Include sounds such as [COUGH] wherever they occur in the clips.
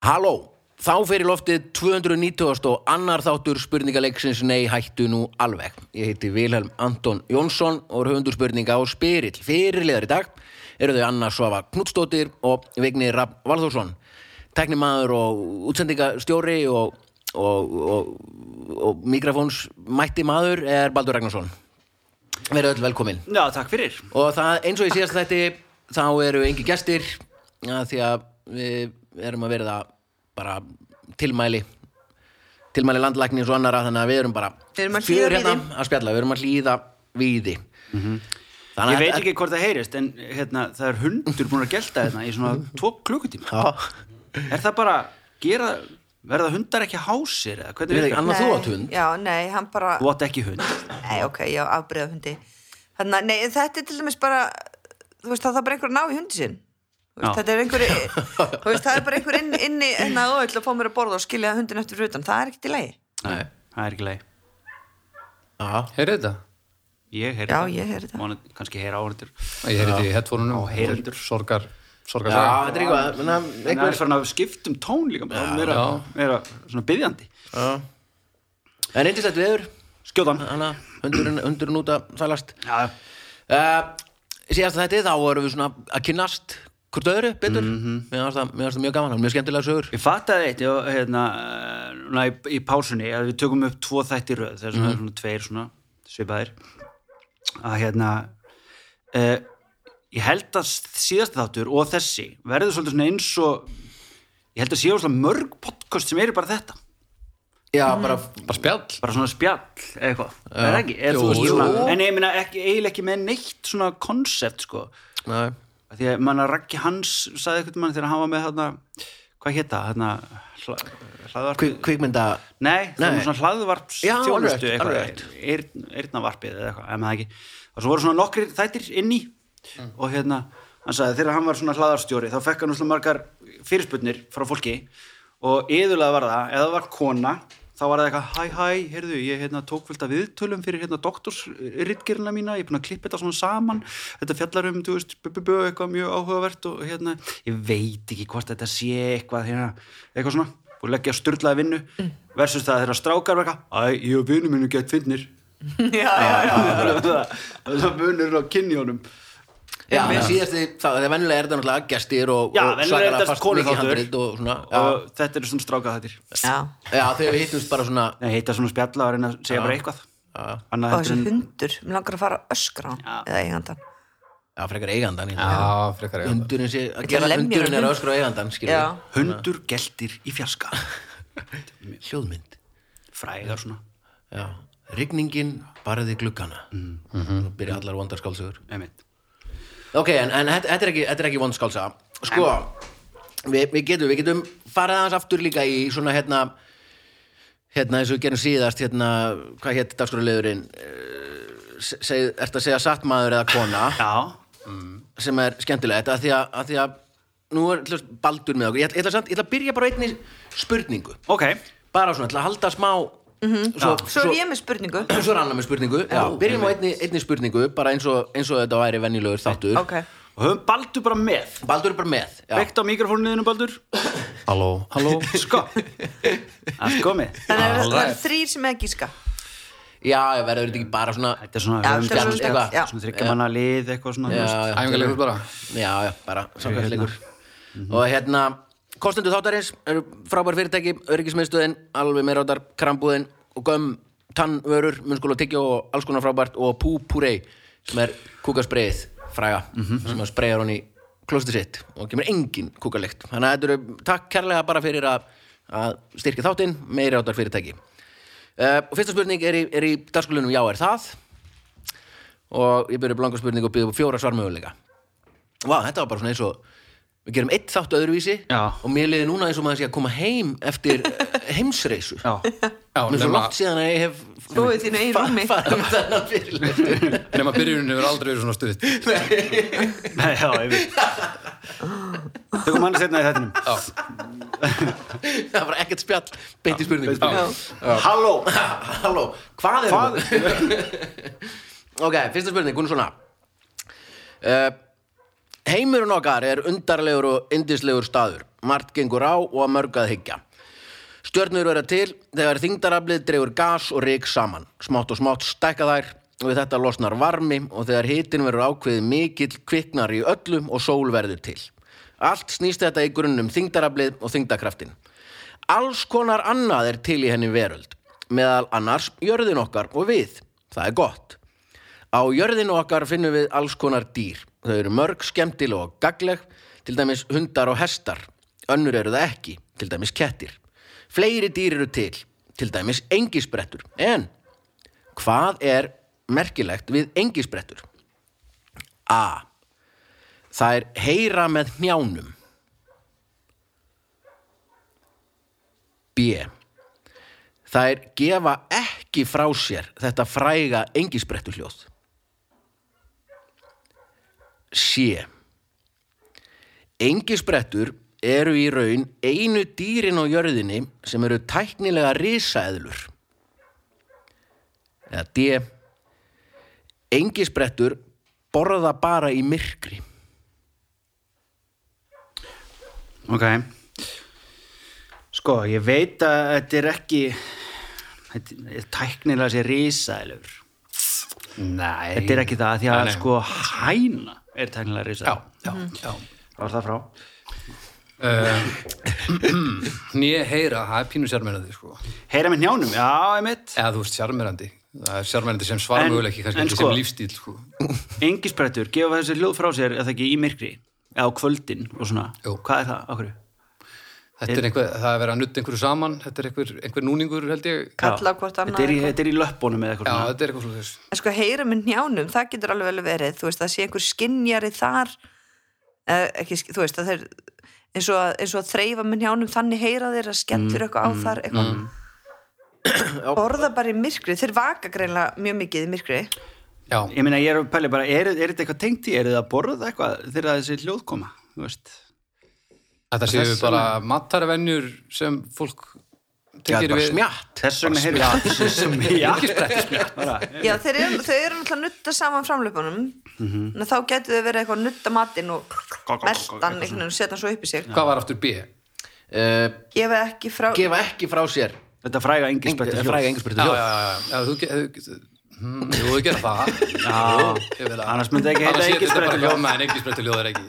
Halló, þá fer í loftið 290 og annar þáttur spurningaleiksins Nei hættu nú alveg. Ég heiti Vilhelm Anton Jónsson og er höfundur spurninga á Spyrill. Fyrirliðar í dag eru þau Anna Svafa Knudstóttir og Vigni Rapp Valþórsson. Teknimaður og útsendingastjóri og, og, og, og mikrofóns mætti maður er Baldur Ragnarsson. Verið öll velkomin. Já, takk fyrir. Og það eins og ég síðast þetta þá eru engi gestir ja, því að við erum að verða bara tilmæli tilmæli landlæknins og annara þannig að við erum bara hlýða hérna að spjalla, við erum að hlýða víði. Þannig Ég veit ekki hvort það heyrist, en hérna, það er hundur búin að gelta hérna í svona tvo klukkutíma. Já, Er það bara gera, verða hundar ekki hásir eða hvernig Við virkar? ekki, Anna, þú átt hund? Já, nei, hann bara Þú átt ekki hund. Nei, ok, ég á afbreyða hundi Þannig að, nei, þetta er til dæmis bara Þú veist, það er bara einhver að ná í hundi sinn. Þú veist. Þetta er einhver Þú veist, það er bara einhver inn, inni en að óöll að fá mér að borða og skilja hundin eftir fyrir utan Það er ekkert í lagi Nei, það er ekki leið. Já, Heyrðu þetta? Ég heyri Já, það. ég heyri það. Vonandi- Kannski heyra áhundur. Ég heyrði þetta í headphone-unum Á heyrendur. Sorgar, sorgar já þetta er eitthvað menna, En það er einhver, svona skiptum tón líka, já, meira, meira svona byggjandi. já. En reyndist þetta viður Skjóðan. Anna, hundurinn, hundurinn út að sælast Já, uh, Síðast að þetta þá vorum við svona að kynnast hvort öðru betur. Fannst það, mér fannst það mjög gaman, mjög skemmtilega sögur. Ég fattaði eitt, ég, hérna, eh, núna í, í pásunni, að við tökum upp tvo þætti í röð, það er svona, svona tveir svona svipaðir, að hérna, uh, ég held að síðast þáttur og þessi verður svolítið svona eins og, ég held að séu svona mörg podcast sem eru bara þetta, Já, bara Bara spjall. Bara svona spjall eða eitthvað, er það ekki? Er, Jú, svona, en ég meina ekki, eiginlega ekki með neitt svona konsept, sko, Nei. Því að manna Raggi Hans sagði eitthvað mann þegar hann var með þarna, hvað hétta, þarna, hla, hlaðvarp Kvik, kvikmynda Nei, það var svona hlaðvarps Já, þjónustu alveg rétt, alveg eitthvað, eyrn, eyrnavarpið eða eitthvað, maður ekki. Og svo voru svona nokkrir þættir inn í og hérna, hann sagði þegar hann var svona hlaðarstjóri þá fekk hann svona margar fyrirspurnir frá fólki. Og yðurlega var það, það var kona þá var það eitthvað, hæ hæ, heyrðu, ég hérna, tók fullt af viðtölum fyrir hérna doktorsritgerina mína, ég er búin að klippa þetta svona saman þetta fjallar um, þú veist, bu, bu, bu, eitthvað mjög áhugavert og hérna ég veit ekki hvort þetta sé eitthvað hérna, eitthvað svona, og leggja styrlaði vinnu versus það þegar strákar verka æ, ég og vinnu mínu gett finnir Já, já, já það er munur á kynjónum Já, en síðast því, það er venjulega er þetta náttúrulega gestir og, og þetta fast mikið handrit og svona og þetta eru svona stráka þettir Já, já, þegar við hittumst bara svona Nei, heita svona spjalla og reyna að segja bara eitthvað. Og þessi hundur Mér langar að fara öskra. Eða eigandan Já, frekar eigandan Já, frekar ég Hundurinn sé, að gera hundurinn er öskra á eigandan skilur Já, hundur geltir í fjarska. [LAUGHS] Hljóðmynd. Frægar svona. Já, rigningin barði gluggana. Mm. Nú byrja allar vondarskálsugur. Ok, en, en þetta þetta er ekki, þetta er ekki vondskálsa Sko, við, við getum við getum farið aðeins aftur líka í svona hérna hérna eins og við gerum síðast hérna, hvað hétt dagskráliðurinn? Seg, ertu að segja satt maður eða kona? Já, sem er skemmtilegt að því að, að, því að nú er dæmis baldur með okkur. Ég ætla, ég, ætla samt, ég ætla að byrja bara einni spurningu. Ok. Bara svona, til að halda smá svo, svo er ég með spurningu. [CLEARS THROAT] Svo er Anna með spurningu. Já, byrjum á einni, einni spurningu bara eins og, eins og þetta væri venjulegur þáttur. Ok, og höfum Baldur bara með. Baldur er bara með já. veikt á mikrofónuðinu Baldur. [COUGHS] Halló, halló. Sko. Allt komið. Þannig að það er þrýr sem er að gíska. Já, ég verður þetta ekki bara svona þetta er svona, svona- eitthvað. svona þryggja manna lið eitthvað svona æfingarleikur bara. Já, já, bara samkvæmsleikur og hérna, kostendur þáttarins eru frábær fyrirtæki, öryggismiðstöðin alveg meiráttar, krambúðin og göm tannvörur, munnskóla tyggja og alls konar frábært og pú púrei sem er kúkaspreið fræga sem að spreyja hún í klósti sitt og kemur engin kúkalikt. Þannig að þetta eru takk kærlega bara fyrir að, að styrkja þáttinn, meiráttar fyrirtæki. Uh, og fyrsta spurning er í, er í dagskulunum já er það? Og ég byrja upp langa spurning og byrja upp fjóra svarmöguleika. Vá, þetta var bara svona eins og við gerum eitt þáttu öðruvísi Já. og mér liði núna eins og maður sé að koma heim eftir [LAUGHS] heimsreisu já, Já, mér er svo nema, langt síðan að ég hef Flúið þínu eigin rúmi. farið með þennan fyrirlestur. [LAUGHS] Nema byrjunin hefur aldrei verið svona stutt. Nei, já, ég veit tökum hann setna í þettinum [LAUGHS] það var ekkert spjall. Beint í spurningu Já. halló. Halló, hvað er Hvað- ok, fyrsta spurning, hún er svona. Uh, Heimurinn okkar er undarlegur og indislegur staður margt gengur á og að mörg að hyggja. Stjörnur vera til þegar þingdaraflið dregur gas og rík saman. Smátt og smátt stækka þær og við þetta losnar varmi og þegar hitin verður ákveðið mikill kviknar í öllum og sól verður til. Allt snýst þetta í grunnum þingdaraflið og þingdakraftin. Alls konar annað er til í henni veröld, meðal annars jörðin okkar og við. Það er gott. Á jörðinu okkar finnum við alls konar dýr. Þau eru mörg, skemmtileg og gagleg, til dæmis hundar og hestar. Önnur eru það ekki, til dæmis kettir. Fleiri dýr eru til, til dæmis engisbrettur. En hvað er merkilegt við engisbrettur? A. Það er heyra með hnjánum. B. Það er gefa ekki frá sér þetta fræga engisbrettu hljóð. C. Engisbrettur eru í raun einu dýrin á jörðinni sem eru tæknilega risaeðlur. Eða D. Engisbrettur borða bara í myrkri. Ok Sko, ég veit að þetta er ekki þetta er tæknilega sér risaðilur Nei. Þetta er ekki það, því að nei. sko hæna er tæknilega Já, risaðilur já, já. Það var það frá [CLEARS THROAT] Nýja heyra, það er pínu sjarmerandi, sko. Heyra með njánum, já, einmitt Eða þú veist, sjarmerandi. Það er sjarmerandi sem svar En- möguleiki, kannski en ekki sko- sem lífstíl, sko. Engisbrettur, gefa þessi hljóð frá sér eða ekki í myrkri eða á kvöldin og svona Jú. Hvað er það, okkur? Þetta er einhver, það er verið að nutta einhverju saman, þetta er einhver, einhver núningur, held ég. Kalla hvort annað Þetta er í, þetta er í löppunum eða eitthvað Já, svona. þetta er eitthvað þess. En sko heyra með njánum, það getur alveg vel verið þú veist, það sé einhver skinjari þar. Eh, ekki, þú veist, að þeir eins og að, eins og að þreyfa með njánum þannig heyra þeir að Mm, skellur eitthvað á þar eitthvað. [COUGHS] borða bara í myrkri, þeir vaka greinlega mjög mikið í myrkri. Já, Ég meina, ég er að pæli bara, er, er þetta eitthvað tengt í, er þetta að borða eitthvað þegar þessi hljóð koma, þú veist þetta séu bara matarvenjur sem fólk er tekir við. smjatt. Þess vegna heyrðu [LAUGHS] Já, [LAUGHS] bara, Já, þeir eru, náttúrulega að nutta saman framlöpunum Mhm. en þá getur þau verið eitthvað að nutta matinn og meldan einhvern veginn og setja hann svo upp í sig Hvað var aftur B? Uh, gefa ekki frá gefa ekki frá sér Þetta fræga engisbrettu Eng- hljóð fræga engisbrettu Já, þú getur, hm, jú, þú getur það. Já, annars myndi ekki heita Annars héti þetta bara hljóð. hljóð. Nei, engisbrettu hljóð er ekki.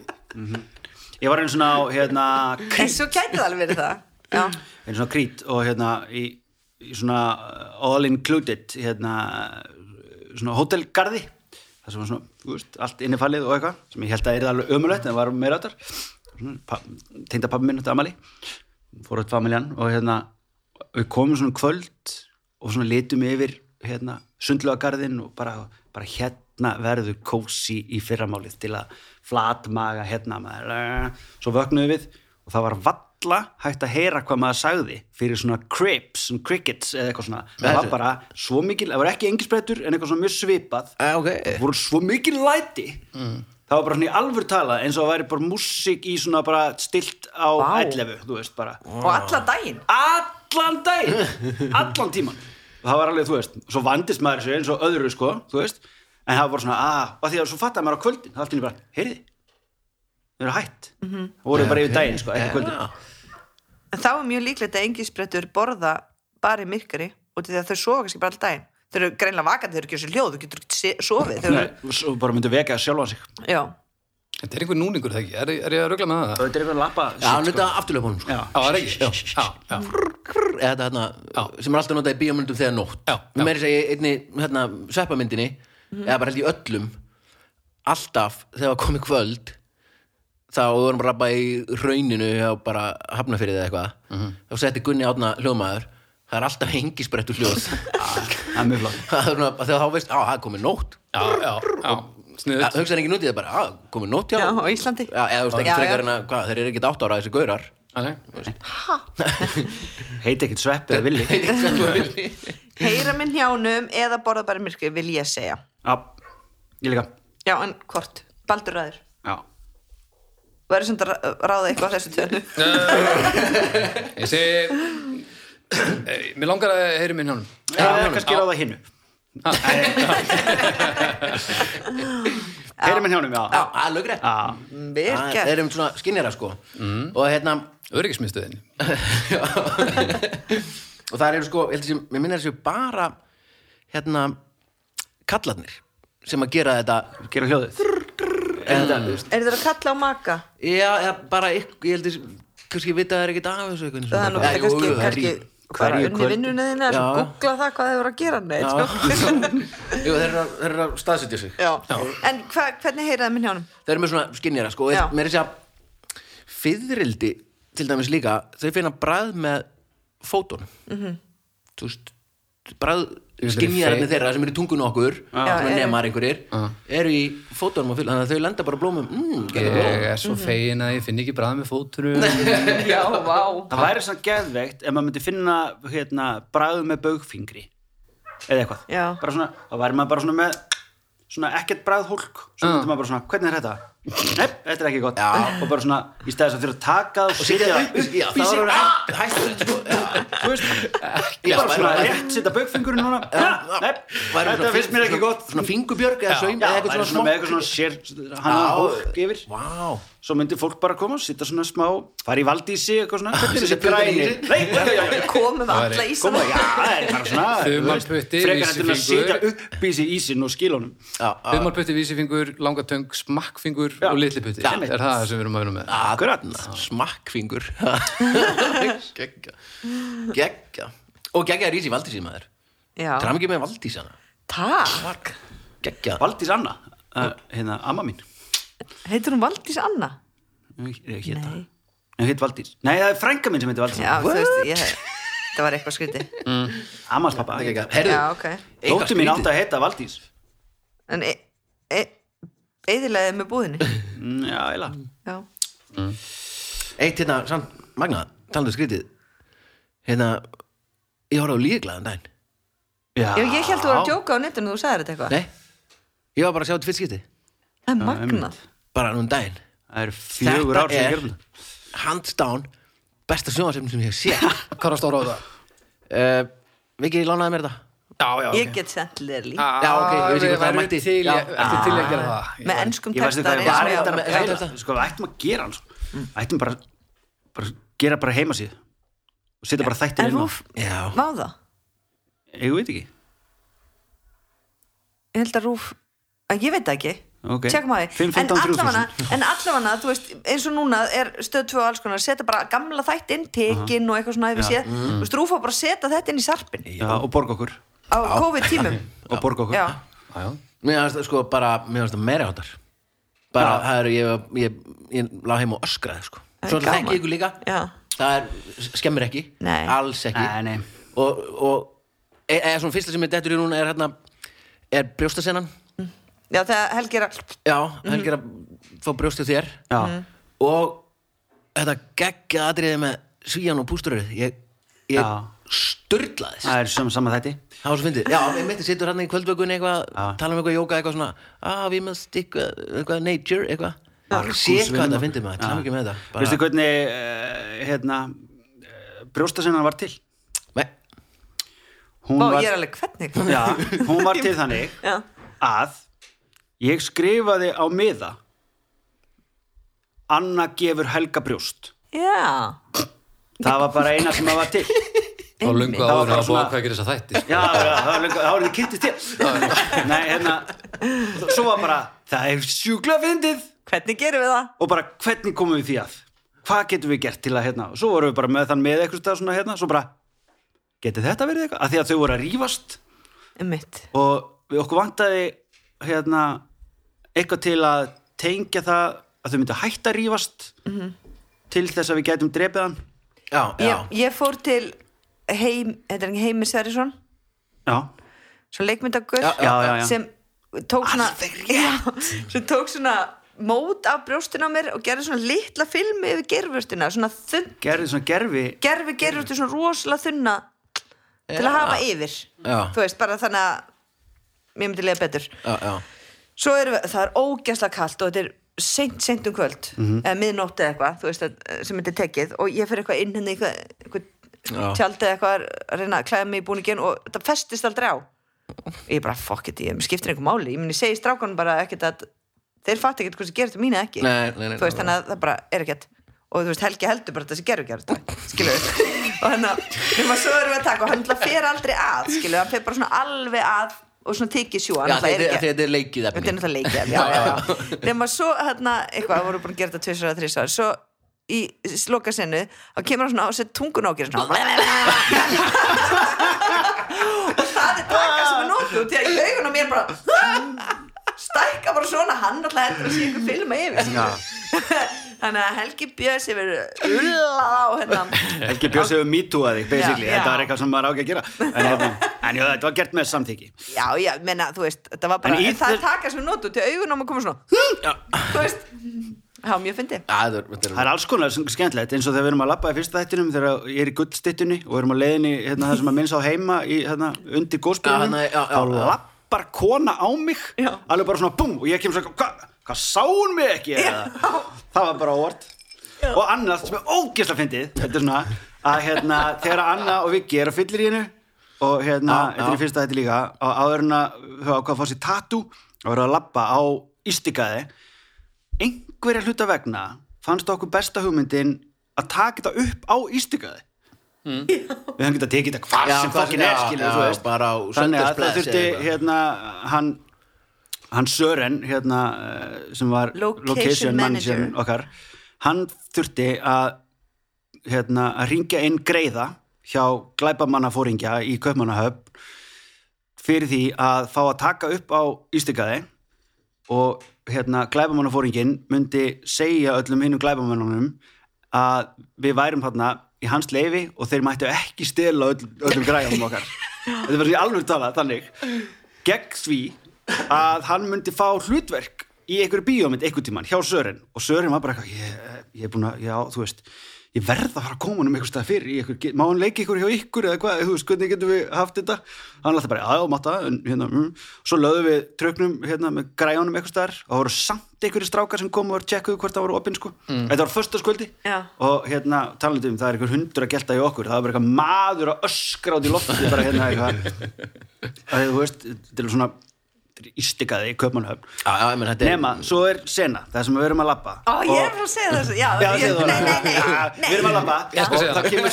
Ég var einn svona á, hérna, en svo gæti það alveg verið það. Já, einn svona krít og hérna í, í svona uh, all included hérna svona hótelgarði það sem var svona, þú veist, allt innifallið og eitthvað sem ég held að er alveg ömulegt en var meira áttar. Tengda pappi minn þetta amali. Fór út familjan og hérna við komum svona kvöld og svona litum yfir hérna sundlugagarðin og bara, bara hérna verður kósi í fyrramálið til að flatmaga hérna maður. Svo vöknuðu við og það var valla hægt að heyra hvað maður sagði fyrir svona crips, svona crickets eða eitthvað svona, það var bara svo mikil það var ekki engisbrettur en eitthvað svona mjög svipað. Ah, það voru svo mikil læti. Það var bara svona í alvör talað eins og það væri bara músík í svona bara stilt á Vá. 11, þú veist bara. Og alla daginn? Allan daginn. [LAUGHS] Allan tíman það var alveg, þú veist, svo vandist maður sér eins og öðru sko, þú veist en það var bara svona, að, og því að svo fattaði maður á kvöldin. Það var allt í einu bara, heyriði þau eru hætt, það voru bara yfir daginn sko, ekki kvöldin. En þá er mjög líklegt að engisbrettur borða bara í myrkari og því að þau sofa kannski bara all daginn. Þau eru greinlega vakandi, þau eru ekki þessu hljóð þau getur ekki se- sofið þau eru, Nei, svo bara myndu veka sjálfa sig. Já, Þetta er einhver núningur, það ekki? Er, er ég að rugla með það? þetta er eitthvað lappa sko. Já. Já, það er þetta hérna, sem er alltaf notað í bíómyndum þegar nótt. Já. Við meiri segja í einni hérna, sveppamyndinni eða bara held í öllum. Alltaf þegar komið kvöld þá við vorum bara bara í rauninu og bara hafna fyrir það eitthvað þá setti Gunni átna hljóðmaður það er alltaf hengisbrettu hljóð. [LAUGHS] Það er mjög flott. Er þá veist, á, það er komið nótt. Já, já, já. Sniðut. Það hugsaði ekki nútið, það er bara, að, komið nótt hjá já, á Íslandi. Já, eða þú veist ekki Já, já. frekar en að, hvað, þeir eru ekkert átt ára þessi gaurar. [LAUGHS] Heiti ekkert svepp eða villi? Heyra minn hjánum eða borða bara myrkri vil ég segja já, ég líka. Já, en hvort, baldur ræður. Já, verður sem þetta ráða eitthvað á þessu tönu Ég segi, eh, mér langar að heyri minn hjánum. eða kannski ráða hinnu [LAUGHS] heyri minn hjánum, já. Já, það er lögrætt Já, vel Það gert. er um svona skinnjara sko. Og hérna Öryggismiðstöðin. [LAUGHS] Og það eru sko, ég minnir þessu bara hérna kallarnir sem að gera þetta gera hljóðið Er þetta að kalla á maka? já, eða bara ég held að kannski vita það er ekkert af þessu Það er Já, kannski, það er kannski hverju unni vinnunni þinni að Já. googla það hvað þið voru að gera Nei, Já. sko. [LAUGHS] Jú, þeir eru að- þeir eru að staðsetja sig Já. En hva, hvernig heyraði minn hjánum? þeir eru með svona skinnjara sko Já. mér er þess að fyririldi til dæmis líka, þau finna bræð með fótunum Mhm. þú veist bræð Fei- þeirra sem eru í tungun okkur nemar einhverjir eru í fótunum og fylg, þannig að þau lenda bara blómum. Mm, Ég er svo fegin að ég finn ekki bræð með fóturum [LAUGHS] Já, vá. Það væri svona geðveikt ef maður myndi finna hérna, bræðu með baugfingri eða eitthvað. Svona, þá væri maður bara svona með svona ekkert bræðhólk svo myndi maður bara svona, hvernig er þetta? Nei, þetta er ekki gott. Já. og bara svona, í stæðis að þurfa að taka það og Sitja setja upp, í það sig Ah! hægt sko, já. þú veist, Já, bara svona rétt setja baugfingurinn núna. Nei, væri þetta finnst mér ekki gott. svona fingurbjörg eða saum eða eitthvað svona svona með eitthvað svona sér hann að hólk yfir. Svo myndi fólk bara koma, sitta svona smá fara í valdísi, eitthvað svona. Hvernig er þessi í græni sig. Komum Það alla í já, það er bara svona frekar en að setja upp í sig ísinn og skilunum. Þumalputti, vísifingur, langatöng, smakkfingur Já. og litliputti Já. Er það sem við erum að vinna með? Akkurat. smakkfingur. [LAUGHS] Geggja. Geggja. Og geggja er í sig valdísi maður. Já, það er ekki með valdísana takk. Geggja. Valdís Anna, uh, hérna, amma mín. Heitir hún Valdís Anna? það. Nei. Hún hétt Valdís. Nei, það er frænka mín sem heitir Valdís. Já, þú veist, ég Það var eitthvað skrítið. Ammas pappa geggja. Herðu Já, ok. Dóttir mín átti að heita Valdís. En e, e, eðilegði með búðinni. Mm, Já, eila Já, eitt hérna samt magna talandu skrítið. Hérna ég horfði á líklaðan daginn. Já, Já ég held þú var að djóka á netinu þú sagðir þetta eitthvað. Nei ég var bara að sjá þetta fyrst skipti Það er magnað. Bara núna ár sem ég er hands down besta sjónvarsefni sem ég hef séð. [LAUGHS] Hvað er að stóra á það? uh, Viki lánaði mér þetta Já, já, Ég get sendt þér líka Já, ok, ég vissi ekki hvað það væri mætti. til, Já. Til að gera það? Með ennskum Ég á- með þetta- þetta Sko, við ættum að gera hann sko. Ættum bara, bara gera bara heimasíð og setja bara þættir En inn á Rúf, Já. það? Ég veit ekki Ég held að Rúf að Ég veit það ekki Ok. Tjekkum að því 5, 15, En 3000. allavega, en allavega, þú veist eins og núna er stöð 2 og alls konar setja bara gamla þætt inn, tekin og eitthvað svona séð, þú veist, Rúf var bara að setja þetta inn í sarpin Já, og borga okkur á COVID-tímum. [LAUGHS] Og borga okkur Já, Já, já. Mér finnst það sko bara, mér finnst það meira áttar bara, það er, ég, ég, ég, ég lá heim og öskraði sko. Það Svo það gaman. þekki ykkur líka. Já. Það er, skemmir ekki, Nei. alls ekki. Nei, nei. Og, og e- eða svona fyrsta sem er dettur í núna er hérna er brjóstasennan já þegar Helgi er að Já, helgi er að fá brjóst hjá þér. Já, og þetta geggja atriði með svíjan og pústuröð ég, ég Já. störlaðist það er sem saman þætti. Það var svo fyndið, já, ég myndi sittur hann í kvöldvökunni eitthvað, tala um eitthvað jóka, eitthvað svona ah, we must eitthvað, eitthvað nature, eitthvað. Sé hvað okkar. fyndið maður, tala ekki með þetta Veistu hvernig uh, hérna, uh, brjóstasennan var til? Nei, Hún Ó, var, ég er alveg hvernig já, [LAUGHS] hún var til þannig Já. að ég skrifaði á miða Anna gefur Helga brjóst. Já, það var bara eina sem það var til [LAUGHS] Það var áður að hvað gerir þess að þætti já, já, lengur- það var þið kynntist til nei, hérna svo var bara, það er sjúkla fyndið. Hvernig gerum við það? og bara hvernig komum við því að? Hvað getum við gert til að hérna og svo vorum við bara með þann með eitthvað stað svona hérna svo bara, geti þetta verið eitthvað? Af því að þau voru að rífast. Mitt og við okkur vantaði hérna eitthvað til að tengja það að þau myndu hætta að rífast til þess að við getum drepið hann. Já, já, ég, ég fór til heim, þetta er ekki Heimi Sverrisson já, svo leikmyndagur Já, já, já, já. sem tók svona já, sem tók svona mót af brjóstin á mér og gerði svona litla filmi yfir gerfustina, svona þunn gerði svona gerfi gerfi gerfustu svona rosalega þunna til að hafa yfir Já. þú veist, bara þannig að mér myndi lega betur já, já. svo erum við, það er ógæslega kalt og þetta er seint, seint um kvöld eða miðnótt eða eitthvað, þú veist, að- sem þetta er tekið og ég fyrir eitthvað inn henni eitthvað, eitthvað Já. Tjaldið eitthvað að reyna að klæða mig í búningin og þetta festist aldrei á. Ég bara, fuck it, ég skiptir einhver máli. Ég meni, segi strákanum bara ekkert að þeir fatt ekkert hvort það gerist um mínu ekki. Nei, nei, nei, þú veist, þannig að það bara er ekkert. Og þú veist, Helgi heldur bara að þessi gerur gerur skilur við og þannig að nema svo erum við að taka og hann fer aldrei að skilur við, hann fer bara svona alveg að og svona tikið sjú Já, þetta þetta er leikið Þetta er náttúrulega leikið, já. Nefna [LAUGHS] svo, hérna, eitthvað, voru búin að gera þetta tvisar eða þrísar, svo í loka sennu, þá kemur hann svona og set tungun á og gerir svona [LAUGHS] og það er taka sem er nóttu og til að augun á mér bara [LAUGHS] stækka bara svona, hann alltaf heldur að sé ykkur filma yfir þannig að Helgi Björns hefur ulla á hérna. Helgi Björns hefur mítúað þig, basically, Já, já. þetta var eitthvað sem maður á ekki að gera. En, hérna, en já, þetta var gert með samþykki. Já, já, menna, þú veist, þetta var bara En en það þess- taka sem nóttu til augun á mér koma svona þú veist, var mjög fyndið Það er alls konar skemmtilegt eins og þegar við erum að labba í fyrsta þættinum þegar ég er í gullstittunni og erum að leiðinni hérna, það sem að minnst á heima í, hérna, undir góðspilunum Já, hérna, já, já, þá já. lappar kona á mig Já. alveg bara svona búm og ég kemur svona hvað hva, sá hún mig ekki eða? það var bara óvart og annað sem er ógeðslega fyndið þetta er svona að hérna, þegar Anna og Viki eru að fyllir í hennu og hérna, Já, þetta er já. í fyrsta þetta líka og áður en að þau ákvað að fá sér tattoo og eru að labba á ístikaði einhverja hluta vegna fannst okkur besta hugmyndin að taka þetta upp á ístikaði við höfum getað tekið þetta hvað sem fokkin er skilur já, þú veist. bara á þannig að það þurfti hérna hann hann Sören hérna eh, sem var Location location manager. manager. okkar hann þurfti að hérna að ringja inn greiða hjá glæpamannafóringja í Kaupmannahöfn fyrir því að fá að taka upp á ístikaði og hérna glæbamannafóringin myndi segja öllum hinnum glæbamannunum að við værum þarna í hans leifi og þeir mættu ekki stela öll, öllum græðum okkar. [LAUGHS] Þetta var því alveg talað þannig. Gegn því að hann myndi fá hlutverk í einhverju bíómynd einhvern tímann hjá Sören og Sören var bara eitthvað ég, ég er búin að, já, þú veist ég verð að fara að koma um einhver stað fyrir í einhver, má hann leika ykkur hjá ykkur eða hvað, þú veist, hvernig getum við haft þetta hann alltaf bara, já, en, hérna, mm. svo lögðum við tröknum hérna, með græjunum einhver staðar og það voru samt einhverju strákar sem komu og tjekkuðu hvort það voru opinn sko. þetta var föstaskvöldi Já. og hérna, talandi um, það er einhver hundur að gelta í okkur það var bara eitthvað maður að öskra út í lofti bara hérna eitthvað [LAUGHS] að þú veist, er svona ístikaði í menn, þetta er nema, svo er sena, það sem við erum að labba. Ó, ég er frá að segja þessu, já, Já, ég, nei, nei, nei. Við erum að skal og segja það kemur,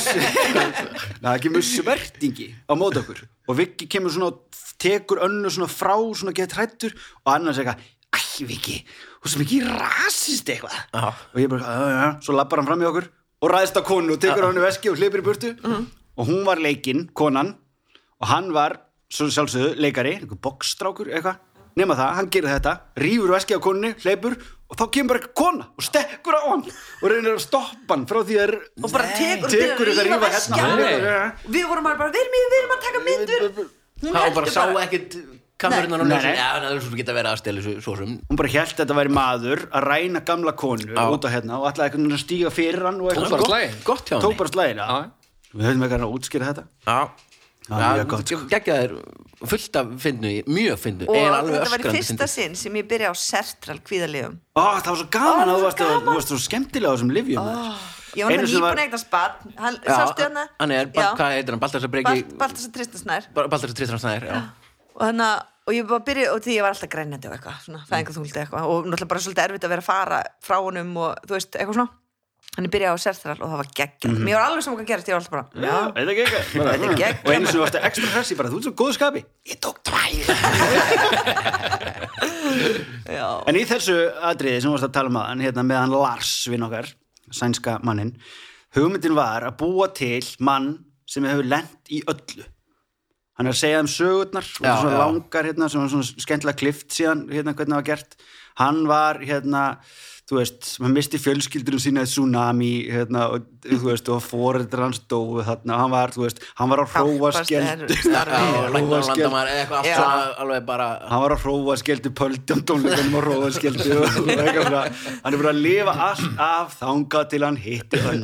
[LAUGHS] það kemur svertingi á mót okkur. Og Viki kemur svona og tekur önnu svona frá svona gett hrættur og annars eitthvað Æ, Viki, þú sem ekki rasist eitthvað. Já. og ég bara, já, já, já, svo lappar hann fram í okkur og ræðist á konu og tekur hann í veski og hlipir í burtu. Og hún var leikinn, konan. Og hann var, svo sjálfsögðu, leikari einhver boxstrákur, eitthvað nema það, hann gerir þetta, rýfur veski á konunni hleypur og þá kemur bara kona og stekkur á hann og reynir að stoppa hann frá því að og bara tekur, tekur þetta veskja hérna. við vorum bara, við erum, í- við erum að taka myndur. Var bara sá ekkit kamerunnar og nei. Já, það er svo geta verið að stela þessu svo sem. Hún bara held að þetta væri maður að ræna gamla konu út á hérna og ætlaði eitthvað að stíga fyrir hann Tók bara slaginn. Gott hjá tók henni. bara slæðina við höfum eitthvað að útskýra þetta Geggjaðir fullt af fynnu, mjög fynnu og er alveg þetta var í fyrsta sinn sem ég byrja á sertral kvíðalegum Ó, það var svo gaman að þú það varst, var að, þú varst svo skemmtilega á þessum livjum ég var með sem var- nýbúin eignast badn hann, sástu hana hann er, hvað heitir hann, Baltasar að Tristasnær Baltasar Tristan Snæðir, já. Og þannig að og ég bara byrja og því ég var alltaf grænjandi og eitthvað svona, fæðingaþúldi eitthvað. Og náttúrulega bara svolítið erfitt að vera að fara frá honum og þú veist, eitthvað svona þannig byrja á sertral og það var geggjað Mhm. mér var alveg saman hvað gerast, ég var alltaf bara já, Þetta er geggjað. Þetta er geggjað. Og einu sem þú varst ekstra hressi bara, þú ert svo góðu skapi Ég tók tvær [LAUGHS] já, En í þessu atriði sem varst að tala um aðan hérna með hann Lars vinn okkar, sænska mannin hugmyndin var að búa til mann sem hefur lent í öllu hann er að segja um sögurnar og Já, svona já. langar hérna sem var svona skemmtilega klift síðan hérna hvernig það var gert hann var hérna þú veist, hann misti fjölskyldurum sína í tsunami, hérna, og þú veist og foreldrar hans dóu þarna. Hann var, þú veist, hann var [LAUGHS] á alveg bara hann var á hrófaskjeldu pöldum tónleikunum á svona. Hann er bara að lifa allt af þangað til hann hitti [LAUGHS] hann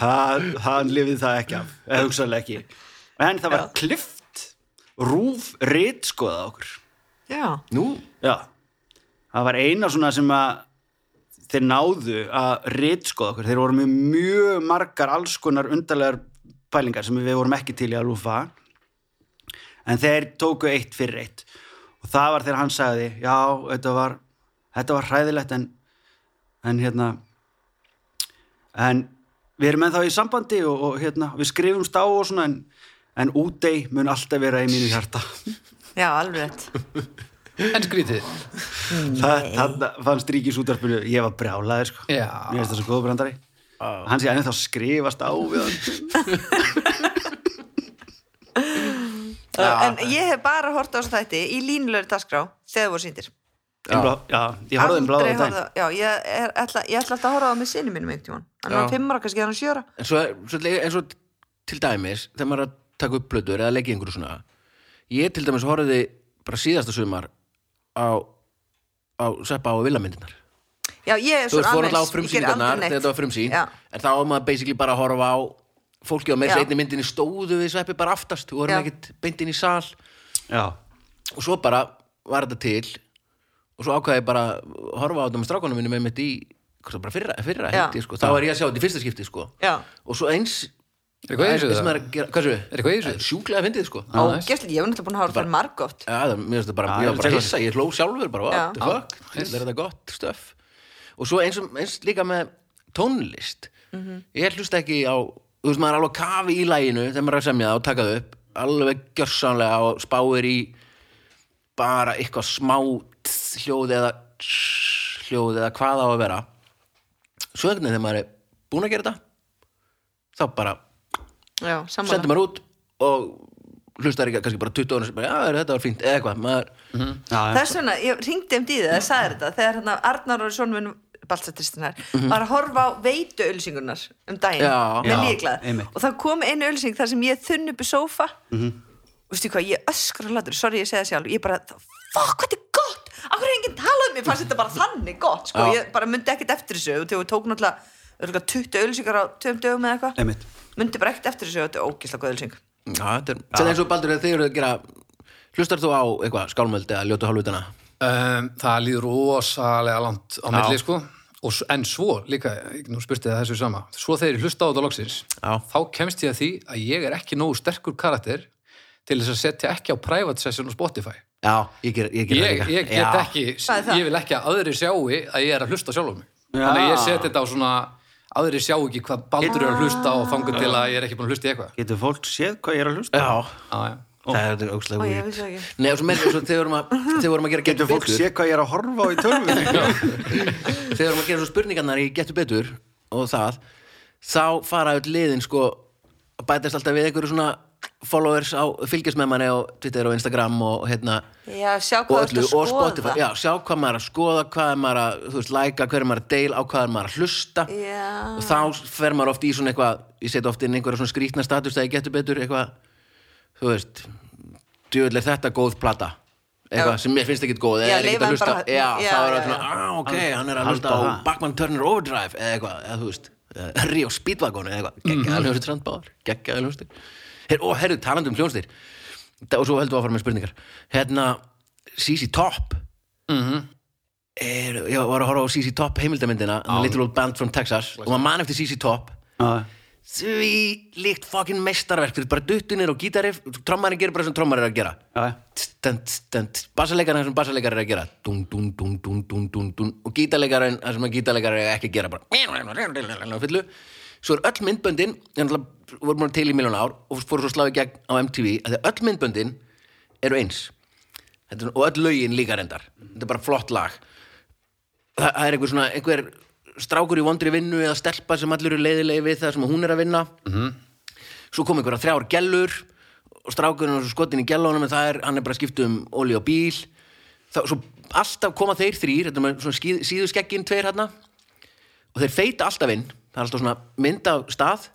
hann, hann lifið það ekki af eða hugsaðlega ekki. En það var klift rúf rit skoðað okkur. Já, Nú, já, það var eina svona sem að þeir náðu að rit skoða okkur, þeir voru með mjög margar alls konar undarlegar pælingar sem við vorum ekki til í að lúfa. En þeir tóku eitt fyrir eitt. Og það var þegar hann sagði já, þetta var þetta var hræðilegt en, en hérna en við erum ennþá í sambandi og, og hérna, við skrifumst á og svona en, en útei mun alltaf vera í mínu hjarta. Já, alveg [LAUGHS] [LAUGHS] En skrítið. Það, það fannst ríkis útarpinu ég var brjálaður sko. Já. mér finnst það svo góða brandari hann sé ennþá skrifast á við hann. [LAUGHS] En ég hef bara hort á þessu þætti í línulegri dagskrá þegar það voru sýndir. Já, já, ég horfði um bláða Aldrei á horfði á- Já, ég, er, ætla, ég ætla alltaf að horfa á með sinni mínum einhvern tímann. Hann Já. var fimm ára, kannski hann sjöra en svo, svo eins og til dæmis þegar maður er að taka upp plötur eða leggja einhverju svona ég til dæmis horfði bara síðasta sumar á, á Seppa og Villamyndinar Já, ég er þú svo veist, fór alltaf á frumsýningarnar þetta var frumsýn Já. en þá var maður basically bara að horfa á fólki á meira Já. seinni myndinni stóðu við sveppi bara aftast, þú vorum Já. ekkert beint inn í sal já, og svo bara var þetta til og svo ákvaði ég bara að horfa á þetta með strákunum mínum með mitt í hvað það bara fyrra, fyrra Já. held ég, sko. þá var ég að sjá þetta í fyrsta skipti sko. Já, og svo eins Er eitthvað í þessu, það? er hvað séu? Er eitthvað í þessu? Það sjúklega fyndið sko. Nice. ógæslega, ég hef náttúrulega búin að horfa fyrir margótt Já, það, mér finnst það bara, ég var bara hissa, ég hló sjálfur bara, what the fuck, þetta er þetta gott stöf og svo eins, og- eins líka með tónlist. Ég hlusta ekki á, þú veist maður er alveg á kafi í læginu þegar maður er að semja það og taka það upp alveg gjörsamlega og spáir í bara eitthvað smá hljóð eða hljóð eða hvað á að vera. Svo einhvern veginn þegar maður er búin að gera þetta þá bara Sammála. Maður út og hlustar ekki kannski bara 20 ára sem bara, já, þetta var fínt, eða eitthvað maður, já, Þess vegna, ég ringdi um dýðið að sagði þetta þegar hérna Arnar og svona minn balsatristinnar var að horfa á veitu ölsingunar um daginn Já. með líklað og það kom einu ölsing þar sem ég þunn upp í sófa. Og veistu hvað, ég öskra hlátur sorry, ég segi það sjálf, ég bara fuck, hvað er gott, akkur er enginn talað um mér fannst þetta bara þannig gott, sko, Já. ég bara myndi ekkert eftir þessu og þegar við tók náttúrulega örugglega 20 ölsingar á tveim dögum eða eitthvað myndi bara ekkert eftir þessu og þetta er ógislega góð ölsing já, þetta er eins og Baldur þegar þið eru að gera hlustar þú á eitthvað skálmöld eða ljótu hálfutana um, Það líður rosalega langt á milli sko. Og, en svo líka, nú spurti það þessu sama. Svo þegar ég hlusta á þetta loksins Já. þá kemst ég að því að ég er ekki nógu sterkur karakter til þess að setja ekki á private session á Spotify. Já, ég ger, ég ger ég, ég get já. ekki, ég vil ekki að aðrir sjáu að ég er að hlusta sjálfum mig. Já. þannig að ég seti þetta á svona aðrir sjá ekki hvað baldur er að hlusta og þangur til að ég er ekki búin að hlusta í eitthvað. Getur fólk séð hvað ég er að hlusta? Já, Já, já. það er- það ekki. Nei, og svo með svo þegar við vorum að, [LAUGHS] þegar við vorum að gera getur fólk séð hvað ég er að horfa á í tölvunni? [LAUGHS] Þegar við vorum að gera svo spurningarnar í getur betur og það þá fara öll liðin sko að bætast alltaf við einhverju svona followers á fylgjast með manni á Twitter og Instagram og hérna Já, sjá og hvað öllu þú og að Spotify. Já, sjá hvað maður er að skoða, hvað er maður að þú veist, læka, hver er maður að deil, á hvað er maður að hlusta. Já. og þá fer maður oft í svona eitthvað ég seti oft inn einhverja svona skrítna status þegar ég getur betur eitthvað þú veist, er þetta góð plata? Eitthvað Já. sem mér finnst ekkit góð eða er leyfa að hlusta. bara- já, já, þá er það svona, já. ah, ok, hann er að hlusta á. Bachman Turner Overdrive eða eitthvað, eða þú veist Rio Speedwagon eða eitthvað, geggjaði hljómsveit strandbáðar, geggjaði hljómsveit Her, og herru, talandi um hljómsveit. Og svo heldum við að fara með spurningar. Hérna, CC Top. Er, ég var að horfa á CC Top heimildamindina, The Little Old Band from Texas og maður man eftir CC Top. Já, því líkt fucking mestarverk fyrir bara duttunir og gítari trommarinn gerir bara sem trommar er að gera. Já, bassalegarinn sem bassalegar er að gera. Dún, dún, dún og gítarleikarinn sem gítarleikar er ekki að gera bara. Fyllu svo er öll myndböndin ég náttúrulega voru múin til í miljón ár og fóru svo sláði gegn á MTV að öll myndböndin eru eins. Er- og öll lögin líka reyndar. Þetta er bara flott lag. Það, það er einhver svona einhver strákur í vondri vinnu eða stelpa sem allir eru leiðilegi við það sem hún er að vinna. Svo kom einhverja þrjár gellur og strákurinn er skotin í gellunum en er, hann er bara að skipta um óli og bíl. Þá, svo alltaf koma þeir þrýr er síðuskeggin tveir hérna og þeir feita alltaf inn það er alltaf svona mynd af stað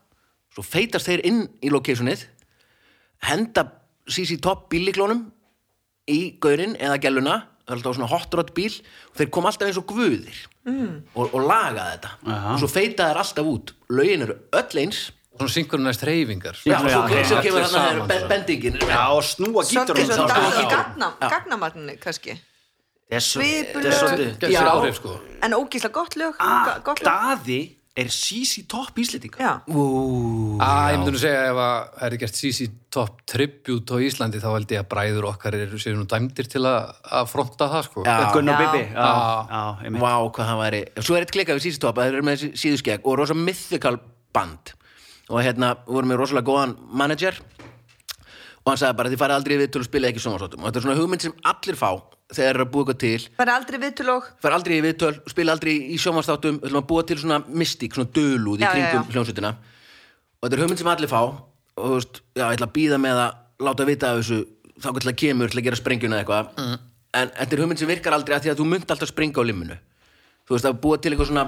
svo feitast þeir inn í locationið henda CC Top bíliklónum í gaurinn eða gelluna það er alltaf svona hot rod bíl og þeir kom alltaf eins og guðir mm. og, og laga þetta. Aha. og svo feita þeir alltaf út. Lögin eru öll eins. Svona synchronized reyfingar Já, og svo, Já, svo kemur þarna sko. bendingin. Já, og snúa gítarunum svo þá, dag í gagna, gagnamagninu kannski. Er Svipur er lög. sko En ógísla gott lög Ah, ga- gott lög. Daði er CC Top íslendinga já, Á, ég myndi nú segja ef að það er gert CC Top Tribute á Íslandi þá held ég að bræður okkar eru séu nú dæmdir til að, að fronta það sko. Já. Gunnar. Bibi já, Já. já. Vá, hvað hann væri Svo er eitt klikkað við síðustopp að þeir eru með þessi síðuskegg og rosa mythical band og hérna vorum við rosalega góðan manager og hann sagði bara þið farið aldrei við til að spila ekki sjónvarsóttum og þetta er svona hugmynd sem allir fá þegar þeir eru að búa eitthvað til. Það er aldrei viðtulóg fara aldrei í viðtöl, spila aldrei í sjónvarsþáttum við ætlum að búa til svona mystík, svona dölúð í Já, já, kringum já. hljómsveitina. Og þetta er hugmynd sem allir fá. Og þú veist, já, ég ætla að býða með að láta vita af þessu, þá til að kemur til að gera sprengjuna eða eitthvað. Mm. en þetta er hugmynd sem virkar aldrei að því að þú munt alltaf springa á limminu. Þú veist, að búa til eitthvað svona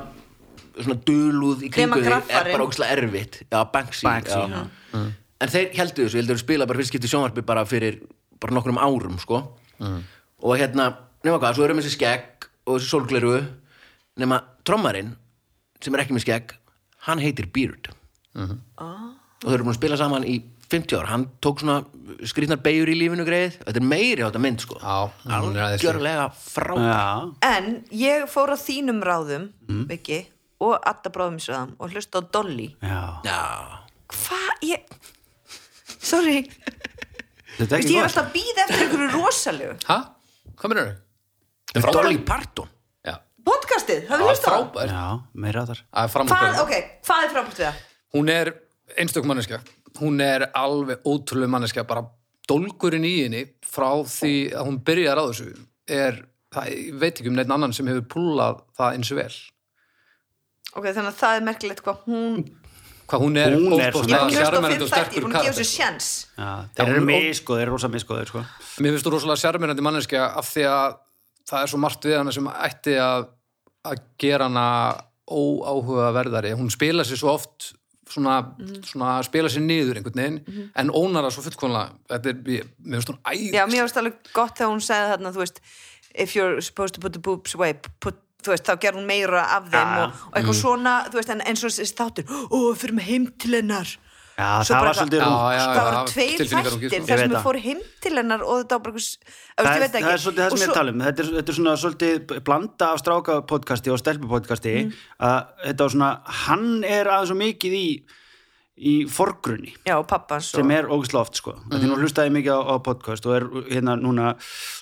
svona dölúð í Nema kringum þig er graffarinn. bara ógæslega erfitt. Já, Banksy, Banksy, já. En þeir heldur þessu, heldur spila bara fyrst skipti sjónvarpi bara fyrir bara nokkrum árum sko. og hérna, nema hvað, svo erum þessi skegg og þessi sólgleru nema trommarinn sem er ekki með skegg hann heitir Beard. Og þau eru búin að spila saman í 50 ár, hann tók svona skrýtnar beigur í lífinu greið, þetta er meiri á þetta mynd sko, er algjörlega frábært en ég fór á þínum ráðum Mm. Viki, og Adda bróðumsraðum og hlusta á Dolly. Já. já, hvað, ég sorry, Þetta er Vist, ekki ég er gott. alltaf að býða eftir einhverju rosalegu Hæ? Hvað minnur þau? Dolly Parton Já, podcastið, það hafið er hlusta á það? frábær Já, meira þar Það er hvað, framhaldið ok, hvað er frábært við það? Hún er einstök manneskja Hún er alveg ótrúlega manneskja bara dólgurinn í henni frá því að hún byrjar á þessu er, það, ég veit ekki um neitt annan sem hefur púlað það eins vel ok, þannig að það er merkilegt hvað hún hvað hún er Hún er er þætti, ég er sterkur búin að gefa sér sjens Já, þeir eru miskoðir, þeir eru rosa miskoðir sko. Mér finnst þú rosalega sjarmerandi manneskja af því að það er svo margt við hana sem ætti að, að gera hana óáhugaverðari. Hún spila sér svo oft svona, svona spila sér niður einhvern veginn en ónar það svo fullkomlega. Þetta er, mér finnst hún æð. já, mér varst alveg gott þegar hún segði þarna þú veist, if you're supposed to put the boobs away put, þú veist, þá gerði hún meira af þeim Já. og, og eitthvað svona, þú veist, en eins og þessi þáttur, ó, við fyrir með heim til hennar. Já, Svo það var svolítið já, það voru tveir þættir þar sem við fórum heim til hennar og þetta var bara einhvers, Það, ég veit það ekki er svolítið það Og sem ég svo- tala um. Þetta er, þetta er svona svolítið blanda af stráka podcasti og stelpu podcasti Mm. að þetta var svona, hann er aðeins svo mikið í í forgrunni já, og og, sem er ógislega oft sko. Mm. því nú hlustaði ég mikið á, á podcast og er hérna núna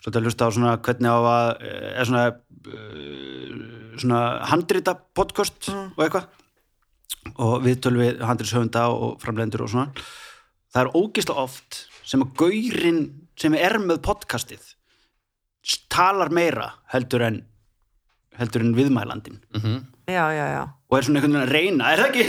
svolítið að hlusta á svona hvernig á að er svona uh, svona handrita podcast og eitthvað. Og við tölum við handritshöfunda og framlendur og svona. Það er ógislega oft sem að gaurin sem er með podcastið talar meira heldur en heldur en viðmælandin já, já, já. Og er svona einhvern veginn að reyna, er það ekki?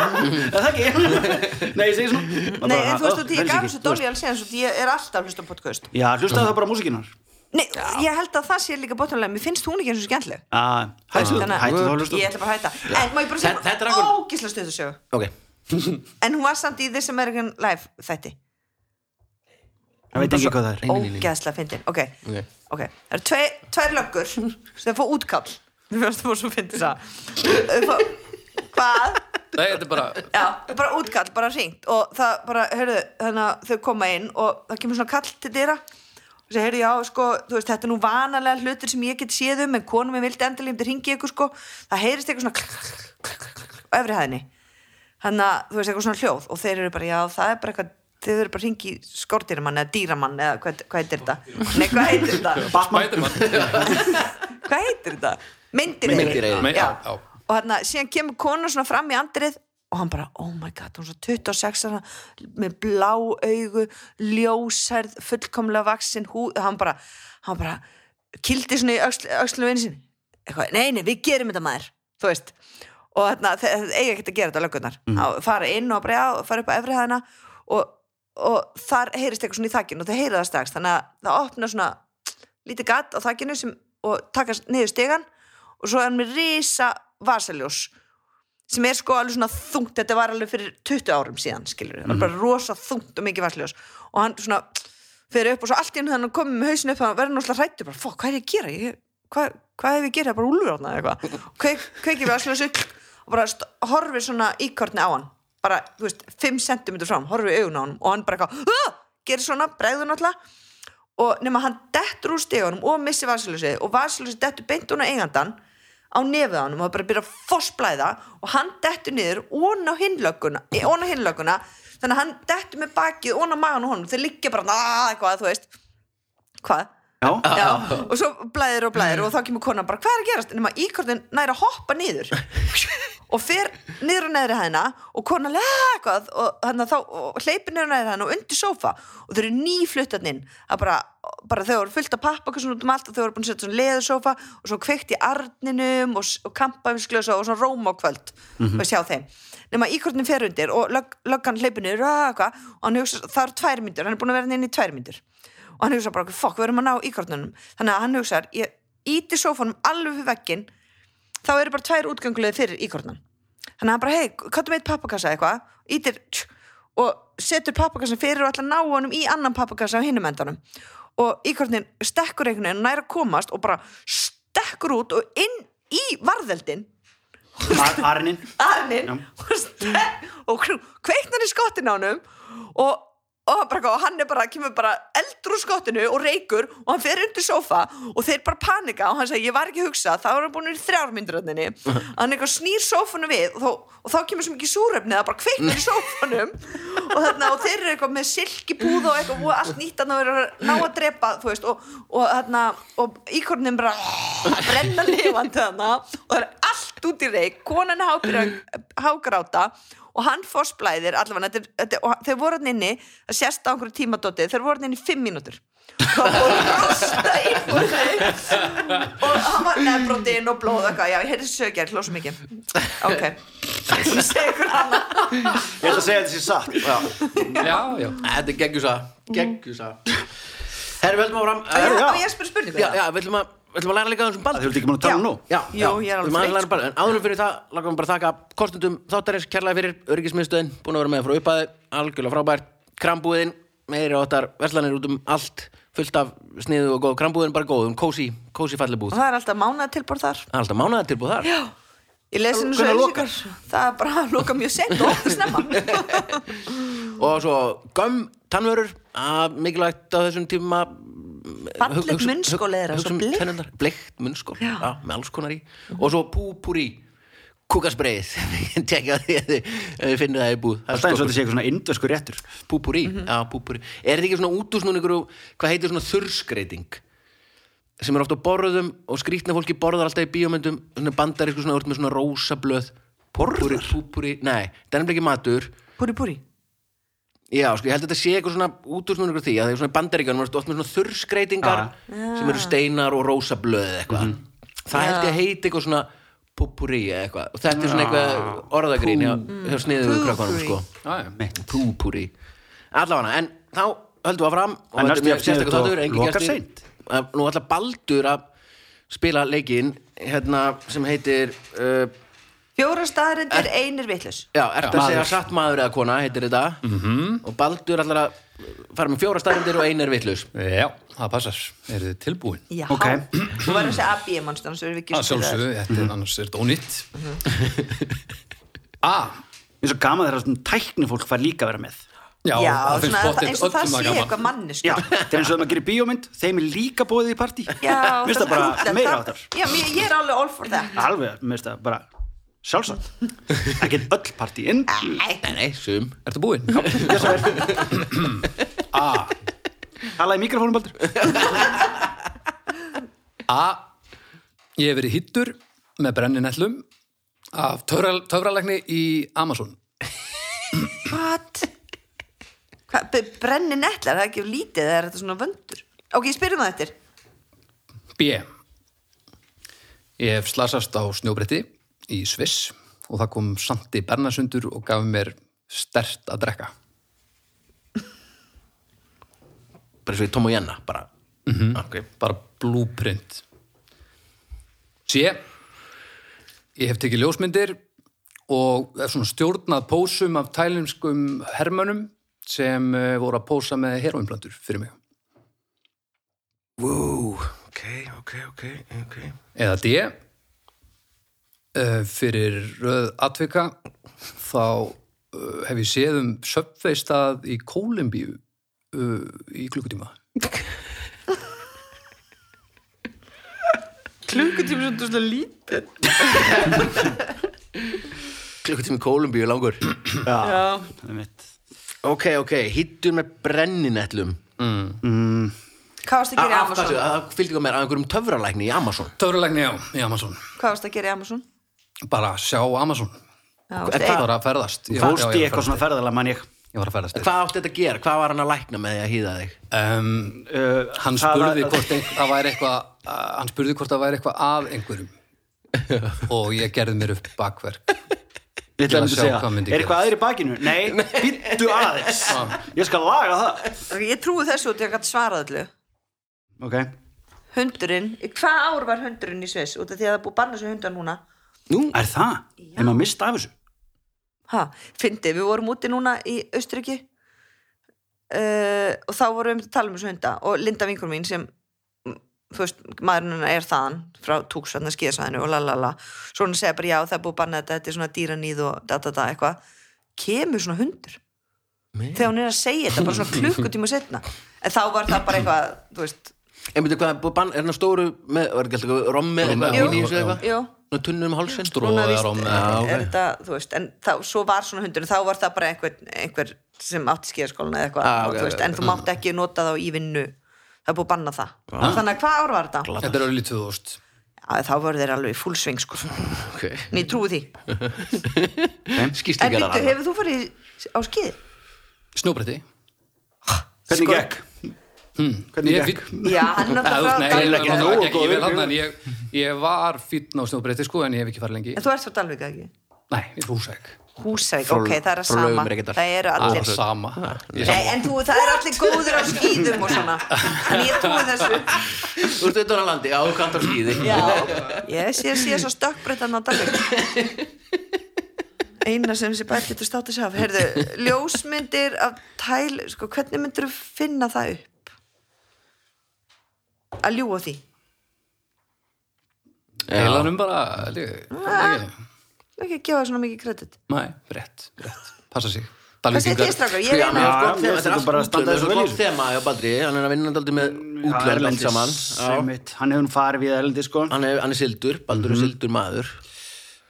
[LAUGHS] er það ekki? [LAUGHS] Nei, ég segi svona. Nei, bara, en þú veist, ó, ég gaf þessu. Dolly alls ég er alltaf að hlusta á podcast. Já, hlustaðu það bara músikinar Nei, ég held að það sé líka bóttanlega, mér finnst hún ekki eins og skemmtileg. Ah, Hættu að- hættu þá að hlusta. Ég ætla bara að hætta. En má ég bara Þetta- þetta er segja einhver- ógislega stöðu sögu ok, [LAUGHS] En hún var samt í This American Life þætti. Það veit ekki hvað það er. Nei, nei, nei, nei. Ógeðslega fyndin. Ok, ok. Ok. Það eru tvei, tvær löggur sem fá útkall. Mér finnst það var svo fyndin það Hvað? Nei, þetta er bara, Já, bara útkall, bara hringt. Og það bara, heyrðu, þannig að þau koma inn og það kemur svona kall til dyra og segir, heyrðu, já, sko, þú veist, þetta er nú vanalega hlutir sem ég get séð um en konum minn vildi endilega um til ringi ykkur, sko það heyrist eitthvað svona klakk, klakk, klakk, á efri hæðinni þannig að, þú veist, eitthvað svona hljóð og þeir eru bara, já, það er bara eitthvað þið eru bara ringi skortýramann eða dýramann eða hvað, hvað heitir þetta? Nei, hvað heitir þetta? [LAUGHS] Hvað heitir þetta? Myndir já, já. og hérna, síðan kemur kona svona fram í andrið og hann bara, oh my god, hún er svo 26 ára, með blá augu ljósærð, fullkomlega vaksin hú, hann bara hann bara, kildi svona í öxlu vinni sinni, eitthvað, nei, nei, við gerum þetta maður, þú veist. Og þarna, þeir eiga ekkert að gera þetta lögurnar mm. fara inn og bara, já, fara upp á efri hæðina og, og þar heyrist eitthvað svona í þakkinu og þau heyra það strax. Þannig að það opna svona lítið gatt á þakkinu sem, og taka niður stegan og svo er hann með risa vasaljós sem er sko alveg svona þungt þetta var alveg fyrir 20 árum síðan skilur það var bara rosa þungt og mikið vasaljós og hann svona fyrir upp og svo allt í þannig komið með hausin upp þannig verður náttúrulega hrættu bara, fokk, hvað er ég að gera? Ég, hvað, hvað hef ég að gera, bara úlfur átna eða eitthvað. Kveik, kveikið við vasaljósu og bara horfir svona íkortni á hann bara, þú veist, 5 cm frá hann horfir í augun á hann og hann bara eitthvað gerir svona, bregður náttúrulega. Og nema hann dettur úr stegunum og missi vasaljósið á nefið á honum og það bara byrja að fossblæða og hann dettur niður ón á hinlögguna þannig að hann dettur með bakið ón á magan á honum þeir liggja bara "Ah", eitthvað, þú veist hvað? Já, Já, og svo blæðir og blæðir og þá kemur konan bara, hvað er að gerast? Nefna íkortin næri að hoppa niður og fer niður á neðri hæðina og konan lega eitthvað og, hana, þá, og hleypir niður á neðri hæðina og undir sófa og þau eru nýfluttarninn að bara, bara þau eru fullt af pappakassun út um allt og þau eru búin að setja svona leðursófa og svo kveikt í arninum og, og kampafinsklösa og svona róma á kvöld og sjá þeim. Nema íkortin fer undir og lög, löggan hleypir niður og, og hann hugsa, það eru tvær myndur, hann er búin að vera inn í tvær myndur og hann hugsa bara, fokk, við erum að ná íkornunum. Þannig að hann hugsa, ég íti sófanum alveg fyrir veggin þá eru bara tvær útgöngulegði fyrir íkornan þannig að hann bara, hei, með eitt pappakassa eitthvað ítir og setur pappakassan fyrir og ætla að ná honum í annan pappakassa á hinum endanum. Og íkornin stekkur einhvern veginn og næra komast og bara stekkur út og inn í varðeldin Ar Arnin arnin og, og kveiknar í skottin á honum og, og, bara, eitthvað, og hann er bara, kemur bara eldur úr skottinu og reykur og hann fer undir sófa og þeir bara panika og hann segir ég var ekki að hugsa, þá er hann búin í þrjármyndiröndinni [LAUGHS] hann eitthvað snýr sófanu við og, þá, og þá kemur svo mikið súrefni að bara kveiknar í [LAUGHS] sófanum. Og, þarna, og þeir eru eitthvað með silkibúð og eitthvað og allt nýtt að vera að ná að drepa veist og, og, þarna, og íkornin bara [LAUGHS] brenna lifandi og það er allt út í reik konan hágr- hágráta og hann fórsplæðir allavega þetta, er- þetta, og þeir voru hann inni að sérst á einhverju tímadóti þeir voru hann inni í fimm mínútur. Og rosta íbúði og hann var nefnbrotinn og blóð og eitthvað, já, ég heyrði sögjar, hlósa mikið. Ok, þú segur hana Ég ætla að segja þetta sé satt Já, já, já. Þetta er geggjusa Geggjusa Herri, við höldum áfram. Og Já, ég spyr spurningu já, já, við ætlum að Við ætlum að læra líka þessum Það baldur hefur ekki múin að tala um nú. Já, já, ég er alveg þreytt, læra baldur En áðurum fyrir það, lagum við bara að þakka kostendum þáttarins kærlega fyrir öryggismiðstöðin Búin að vera með frá uppaði, algjörlega frábært. Krambúðin, meiri áttar verslanir út um allt Fullt af sniðu og góð Krambúðin bara góð, um kósi, kósi falli búð og það er alltaf mánaðatilbúr þar. Það er alltaf mánaðar tilbúð þar. Já, ég lesi nú svo auðlýsingar það er bara að loka mjög sent og ofta snemma. [LAUGHS] Og svo göm tannvörur að mikilvægt á þessum tíma Er það, hugsa svo um bleikt. Bleikt munnskól, Já. með alls konar í. Og svo púpúri kúkasbreið. [LAUGHS] Tjekka því að þið finnir það í búð. Það er eins og þetta sé eitthvað svona indversku réttur. Púpúri, já, púpúri Er þetta ekki svona útúsnúningur og hvað heitir svona þurrskreiting? Sem er ofta á borðum og skrýtna fólki borðar alltaf í bíómyndum svona bandarísku svona, úr með svona rósa blöð Púpúri, púpúri, nei, það er nefnilega ekki matur. Púri púri Já, sko, ég held að þetta sé eitthvað svona útúrsnúningur því að því svona í bandaríkjanum er oft með svona þurrskreitingar sem eru steinar og rósablöð eða eitthvað. Það held ég að heiti eitthvað svona púpúri eða eitthvað og þetta er svona eitthvað orðagrín hjá, hjá sniðu við krökkunum, Púpúrí. sko. Púpúri. Allavega, en þá höldum við að fram og En þetta er mjög sérstaklega þáttur, gestir. seint. Að Nú ætla Baldur að spila leikinn hérna sem heitir uh, fjóra staðarindir, einir vitlaus. Já, ertu að segja satt maður eða kona, heitir þetta? -hmm. og Baldur ætlar að fara með fjóra staðrindir og ein er vitlaus. Já, það passar. Eru þið tilbúin? já, Ok. þú verður að segja AB mannst annars verður við ekki Það sjálfsögðu, þetta er annars er þetta ónýtt. [LAUGHS] A. Mér er svo gaman þegar svona tækni fólk fær líka að vera með. Já, já, það pottet eins og það öllum sé eitthvað mannesk Já, er eins og þegar maður gerir bíómynd þeim er líka bóðið í partí. Já, Mér finnst það bara það- meira það- áttar Já, ég er alveg all for that. Alveg, mér finnst það bara sjálfsagt ekki öll partíinn Nei, nei, sum Ertu búin? Já, svo er A. Talaði í mikrofónum baldur A. Ég hef verið hittur með brenninellum af töfra, töfralegni í Amazon. What? Hva, b- brenni netlar, það er ekki lítið eða er þetta svona vöndur Ok, ég spyrum það eftir B. Ég hef slasast á snjóbretti í Sviss og það kom Santi Bernasundur og gaf mér stert að drekka. Bara svo í Tom og Jenna, bara mm okay. Bara blúprint. C. Ég hef tekið ljósmyndir og er svona stjórnað pósum af tælinskum hermönum sem uh, voru að pósa með heroinblandur fyrir mig. Wow, ok, ok, ok, ok Eða D. Uh, fyrir röð atvika þá uh, hef ég séð um söpveistað í Kólumbíu uh, í klukkutíma. [LAUGHS] klukkutíma sem þú svona lítið [LAUGHS] klukkutími Kólumbíu langur. [CLEARS THROAT] Já, Já. einmitt. Ok, ok, hittur með brenninetlum mm, Hvað varst að gera í af Amazon? hverju, það fylgdi með mér að einhverjum töfralækni í Amazon. Töfralegni, já, í Amazon. Hvað varst að gera í Amazon? Bara sjá Amazon. Hvað- bara að ferðast. Ég- Fórst ég var að eitthvað svona ferðalega mann ég? Ég var að ferðast. Hvað átti þetta að gera, hvað var hann að lækna með því að hýða þig? Um, uh, hann spurði hvort það væri eitthvað að- hann spurði hvort það væri eitthvað að einhverjum. [LAUGHS] Og ég gerði mér upp bakverk. Ég ætla að segja, hvað myndi er eitthvað aðri bakinu? Nei, [LAUGHS] býttu aðeins. Ég skal laga það. Ég trúi þessu út að gæti svarað öllu. Ok, Hundurinn, hvað ár var hundurinn í Sviss? Út af því að það búið banna þessu hundar núna nú, er það? Er maður mist af þessu? Ha, fyndi, við vorum úti núna í Austuríki uh, og þá vorum við að tala um þessu hunda og Linda vingur mín sem veist, maðurinn hennar er þaðan frá túksvæðna skíðasæðinu og lalala svo hann segja bara já, það er búið að banna þetta þetta er svona dýranýð og da da da eitthvað. Kemur svona hundur? Þegar hún er að segja þetta bara svona klukkutíma setna en þá var það bara eitthvað þú veist, einmitt hvað, búið bann, er hann stóru með, var ekki alltaf rommi eitthvað, Jú. eitthvað? Jú Svona tunnu um hálsinn. Stró- núna eða víst rommi, já, ok. þetta, þú veist, en þá, svo var svona hundur þá var það bara einhver, einhver sem átti skíðaskóluna eða eitthvað, Ah, og ok, þú veist, ok, en þú mátt ekki nota þá í vinnu. Það er búið að banna það. Þannig að hvað ár var þetta? þetta er í 2000 Já, þá voru þeir alveg í full sving sko. ok, en ég trúi því. En hefur þú farið á skíði? snjóbretti. Hvernig Sko- gekk? Hvernig Ég gekk? Já, hann er náttúrulega nei, ég- var fínn á snjóbretti sko en ég hef ekki farið lengi. En þú ert frá Dalvík eða ekki? nei, ég er húsæk Frá- ok, það er að frá sama. Það eru það allir er sama en þú, það eru allir góður á skíðum og svona. En ég trúi þessu. Þú ert utan á landi, kannt á skýði Já, ég sé, sé svo stökkbreytan á Dalvík. Eina sem sé bara getur státt að sjá. Herðu, ljósmyndir af tæl sko, hvernig myndir þú finna það upp að ljúga því. Heilanum bara ekki. ekki að gefa svona mikið kredit. Nei, rétt, rétt, passa sig. Dalvíkingar strákar? Já, Ég reyna mér þetta er finnst bara að standa þessu þetta er vel í gott þema hjá Baldri, hann er að vinna daldið með allt Erlendis, saman. Hann hefur farið við Erlendi sko. Hann er, hann er sildur, Baldur er sildur maður.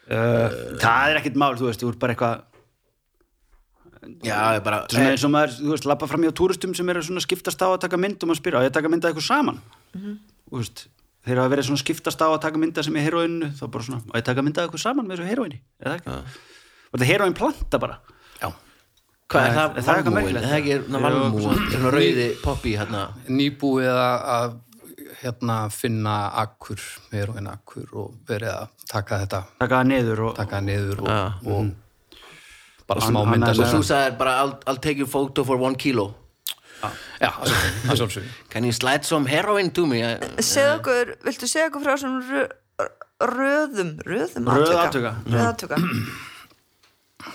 Uh, Það er ekkert mál, þú veist, þú ert bara eitthvað já, ég bara Þetta er svona eins og maður, þú veist, lappa fram hjá túristum sem eru svona skiptast á að taka mynd og maður spyrja, á ég að taka mynda eitthvað saman þú veist, þeir hafa verið svona skiptast á að taka mynda sem er heroinu þá bara svona, á ég að taka mynda eitthvað saman með þessu heroinu eða ekki, og þetta heroin planta bara. Já, hvað er Er það, það eitthvað valmúin, merkilegt? er það ekki svona valmúin, er svona rauði poppi hérna, nýbúið að, að hérna finna akkur meir og en akkur og verið að taka þetta. Taka það niður og taka það niður og, Já. og bara smá mynda er- og þú sagðir bara I'll, I'll take your photo for one kilo já, að sjálfsögðu, [LAUGHS] can you slide some heroin to me segðu okkur, viltu segja okkur frá svona rö, röðum röðum atvika. Röð atvika. [CLEARS THROAT]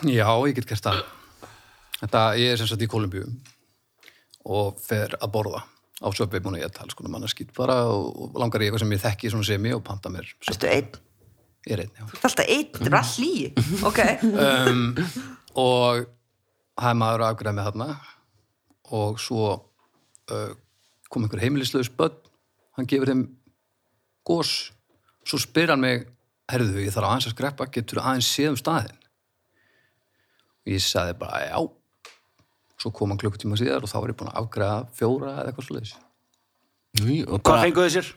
Já, ég get gert það. Þetta, ég er sem sagt í Kolumbíu og fer að borða á söpvei búin að ég tala sko mannarskýt bara og, langar í eitthvað sem ég þekki svona semi og panta mér söpvei. Ertu einn? Ég er einn, já. Þú ert alltaf einn, þetta er all líi [LAUGHS] Ok, Um, og það er maður að afgræða með þarna og svo uh, kom einhver heimilislaus börn, hann gefur þeim gós, svo spyr hann mig, herðu, ég þarf aðeins að skreppa, getur aðeins séð um staðinn? Og ég sagði bara, já. Svo kom hann klukkutíma síðar og þá var ég búin að afgræða fjóra eða eitthvað og hvað bara, fenguðu sér?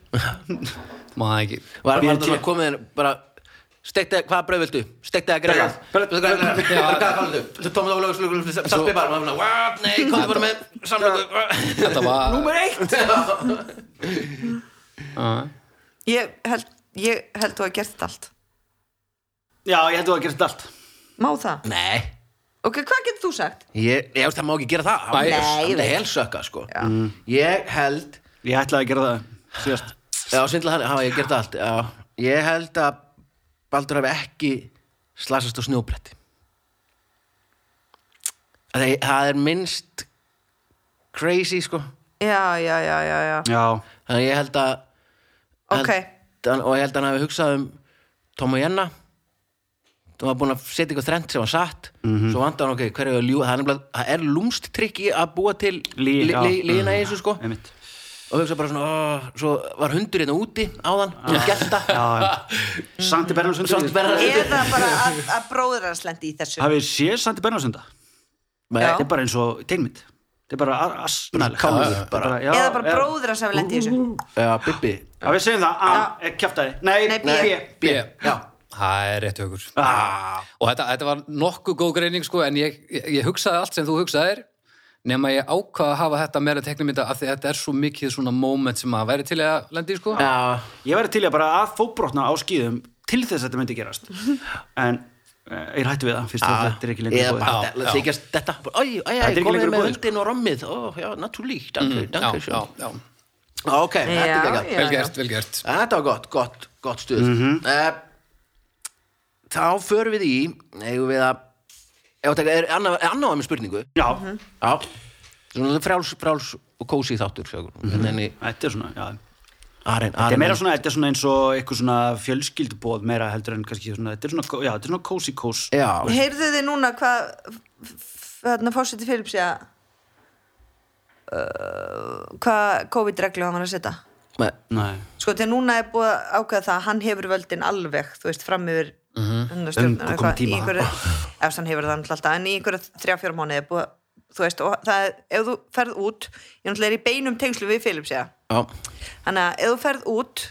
[LAUGHS] Maður ekki. var, það komið þér bara stekti, hvaða brauð viltu? Stekti að greið hvað kallar þú? Þú tómið maður svona, what, nei, komið bara með samlöku Þetta var... Númer eitt. [LAUGHS] Ég held, ég held þú að gert þetta allt. Já, ég held þú að þetta allt. Má það? Nei, Ok, hvað getur þú sagt? ég, ég veist það má ekki gera það. Nei, ég Það veit. er helsökka, sko. Já. Ég held Ég ætlaði að gera það síðast. Já, svindla hann, hafa ég gert allt já. Ég held að Baldur hafi ekki slasast á snjóbretti. Það er, það er minnst crazy, sko. Já, já, já, já, já. Já, Þannig að ég held að Ok, held, og ég held að hann hafi hugsað um Tom og Jenna. Þú var búin að setja eitthvað þrend sem var satt. Svo vantar hann, ok, hver er að ljúga? Það er, það er lúmst trikk í að búa til Lí- lí, lí, lína í þessu sko. Einmitt og hugsa bara svona, ó, svo var hundur hérna úti gelta. Já, já. Santi Bernardsund Sankti Bernharðssundur. eða bara að, að bróður hans lendi í þessu. Hafið séð? Nei, Já. Þetta er bara eins og tegnmynd Þetta er bara bara. eða bara bróður hans hafi lendi í þessu. Já, Bibbi. Já, við segjum það, A, er kjaftaði Nei, Nei, B. B, B. B. Já. Það er rétt hugur Ah, og þetta, þetta var nokkuð góð greining sko, en ég, ég, ég hugsaði allt sem þú hugsaðir nema ég ákvaða að hafa þetta meira teknimynda af því að þetta er svo mikið svona moment sem að væri til að lendi í sko. Já, Ég væri til að bara að fóbrotna á skýðum til þess að þetta myndi gerast. [LAUGHS] En uh, ég hætti við það fyrst að þetta er ekki lengur búið. Já, já. þykjast þetta. Æ, æ, æ, Þetta er ekki komið lengur með búið, hundin og rommið. Ó, já, natúrlík, danke, já, danke já, sjó já. Ok, þetta er Já, já. vel gert, vel gert. Þetta var gott, gott, gott stuð. Mm Þá förum við í eigum við að Þetta er annað er annað var með spurningu? Já, Já, svona fráls, fráls og kósi þáttur mm -hmm. en þetta er svona, já. Arin, Þetta er meira svona, þetta er svona eins og eitthvað svona fjölskyldubóð meira heldur en kannski svona, þetta er svona, já, þetta er svona cozy kós. Já, heyrðu þið núna hvað þarna fórseti Philips að uh, hvað COVID-reglu hann var að setja? Nei, sko þegar núna er búið að ákveða það að hann hefur völdin alveg, þú veist, fram yfir mm Um -hmm. komið tíma. í einhverju, ef hann hefur það alltaf en í einhverju þrjá fjóra mánuði er búið þú veist, og það er, ef þú ferð út ég náttúrulega er í beinum tengslu við Philips já. já, þannig að ef þú ferð út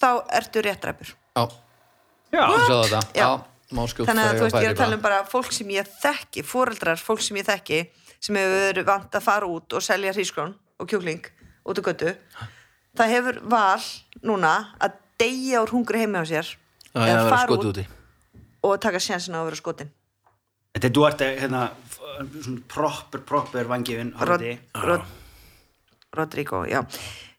þá ertu réttræpur Já, já, þú sjáðu þetta Já. Já, má skjótt þannig að þú veist, ég er að tala um bara fólk sem ég þekki, foreldrar, fólk sem ég þekki sem hefur verið vant að fara út og selja hrískrón og kjúkling út á götu það hefur val núna að deyja úr hungri heimi á sér það er að vera skotið úti. og taka sjansin á að vera skotin. Þetta er duarte, hérna, f- svona proper, proper vangifin Rod. Rod, Rodrigo, já.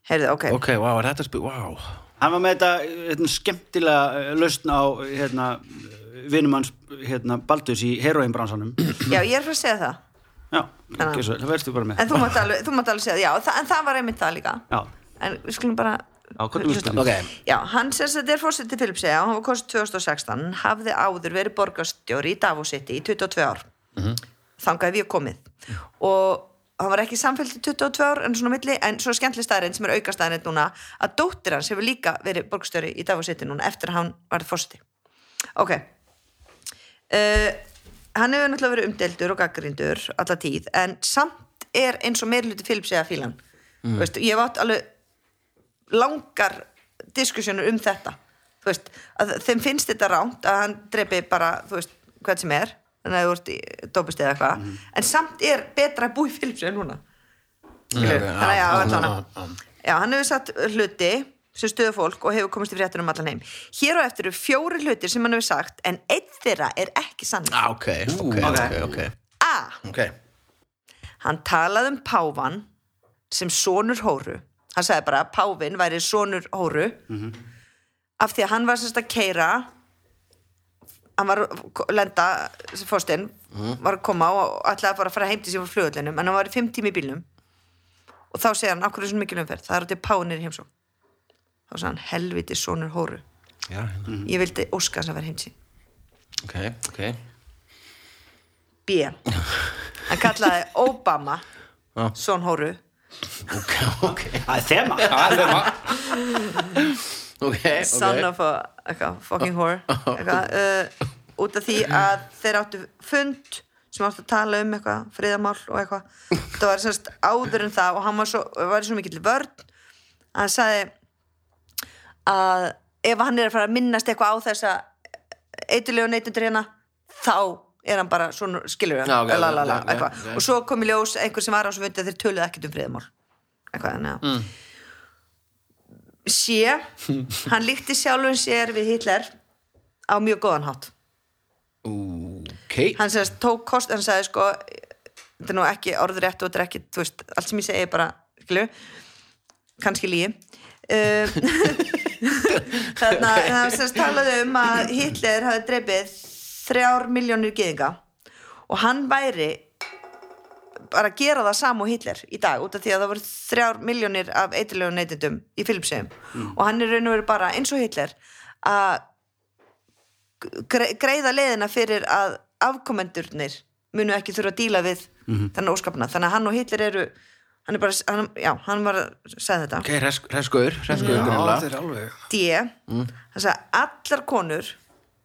Heyrðu, ok, Ok, wow, er þetta spil, wow Hann var með þetta, hérna, skemmtilega eh, lausn á, hérna, vinumanns, hérna, Baldus í heroinbransanum. já, ég er fyrir að segja það. Já, Þannig svo, það verðstu bara með. en þú mátt alveg, alveg segja það, já, það, en það var einmitt það líka. Já, en við skulum bara Já, hann sem þetta er fórsetið Filipsega hann var kostið 2016, hafði áður verið borgarstjóri í Davos City í 22 ár. Þangaði við komið. Og hann var ekki samfélgt í 22 ár en svona milli, en svo skemmtli staðarinn sem er auka staðarinn núna, að dóttir hans hefur líka verið borgarstjóri í Davos City núna eftir að hann var fórsetið Ok. Uh, hann hefur náttúrulega verið umdeldur og gaggrindur alla tíð, en samt er eins og meirluti Filipsega fílan. Mm. Veist, ég hef átt alveg langar diskusjónur um þetta. Þú veist, að þeim finnst þetta ránt að hann drepi bara, þú veist, hvað sem er þannig að þú ert í dópist eða eitthvað. En samt er betra í Philips en núna þannig að hann hefur satt hluti sem stöðu fólk og hefur komist í fréttur um allan heim. Hér á eftir eru fjóri hlutir sem hann hefur sagt en einn þeirra er ekki sann ah, ok, ok, ok, ok. A. Hann talaði um páfan sem sonur hóru. Hann sagði bara að pávin væri sonur hóru. Af því að hann var sérst að keira hann var lenda fórstinn, var að koma og ætlaði bara að fara heim til frá flugullinum en hann var í fimm tími í bílnum. Og þá segir hann, akkur er svona mikil umferð? Það er að til pánir í heimsó þá sagði hann, helviti sonur hóru. Já, hérna ég vildi óska þess að vera heim sín. Ok, ok. B. Hann kallaði Obama son hóru Ok, ok. Það er þema. Það er það Ok, son ok of a eitthvað, fucking whore. Eitthvað, uh, út af því að þeir áttu fund sem áttu að tala um eitthvað, friðamál og eitthvað. Það var semst áður en það og hann var svo, var svo mikill vörn að hann sagði að ef hann er að fara að minnast eitthvað á þessa eitulegu neytundur hérna þá er hann bara svona skilur Já, ok, lalala, ok, ok, eitthvað. ok. og svo kom í ljós einhver sem var á svo fundi að þeir töluðu ekkert um friðamál eitthvað, að Mm. sé hann líkti sjálfum sér við Hitler á mjög góðan hátt. Ok. Hann sérst tók kost, hann sagði sko þetta er nú ekki orðrétt og þetta er ekki veist, allt sem ég segi er bara skilju, kannski lígi uh, þannig að hann sérst talaði um að Hitler hafi dreipið þrjár miljónir geðinga og hann væri bara að gera það sam og Hitler í dag út af því að það voru þrjár miljónir af eitilegu neytendum í Filipsheim og hann er raun og veru bara eins og Hitler að gre- greiða leiðina fyrir að afkomendurnir munu ekki þurfa að díla við þannig óskapna þannig að hann og Hitler eru hann er bara, hann, já, hann var að segja þetta. Ok, hreskuður Já, grunlega er D, hann sagði allar konur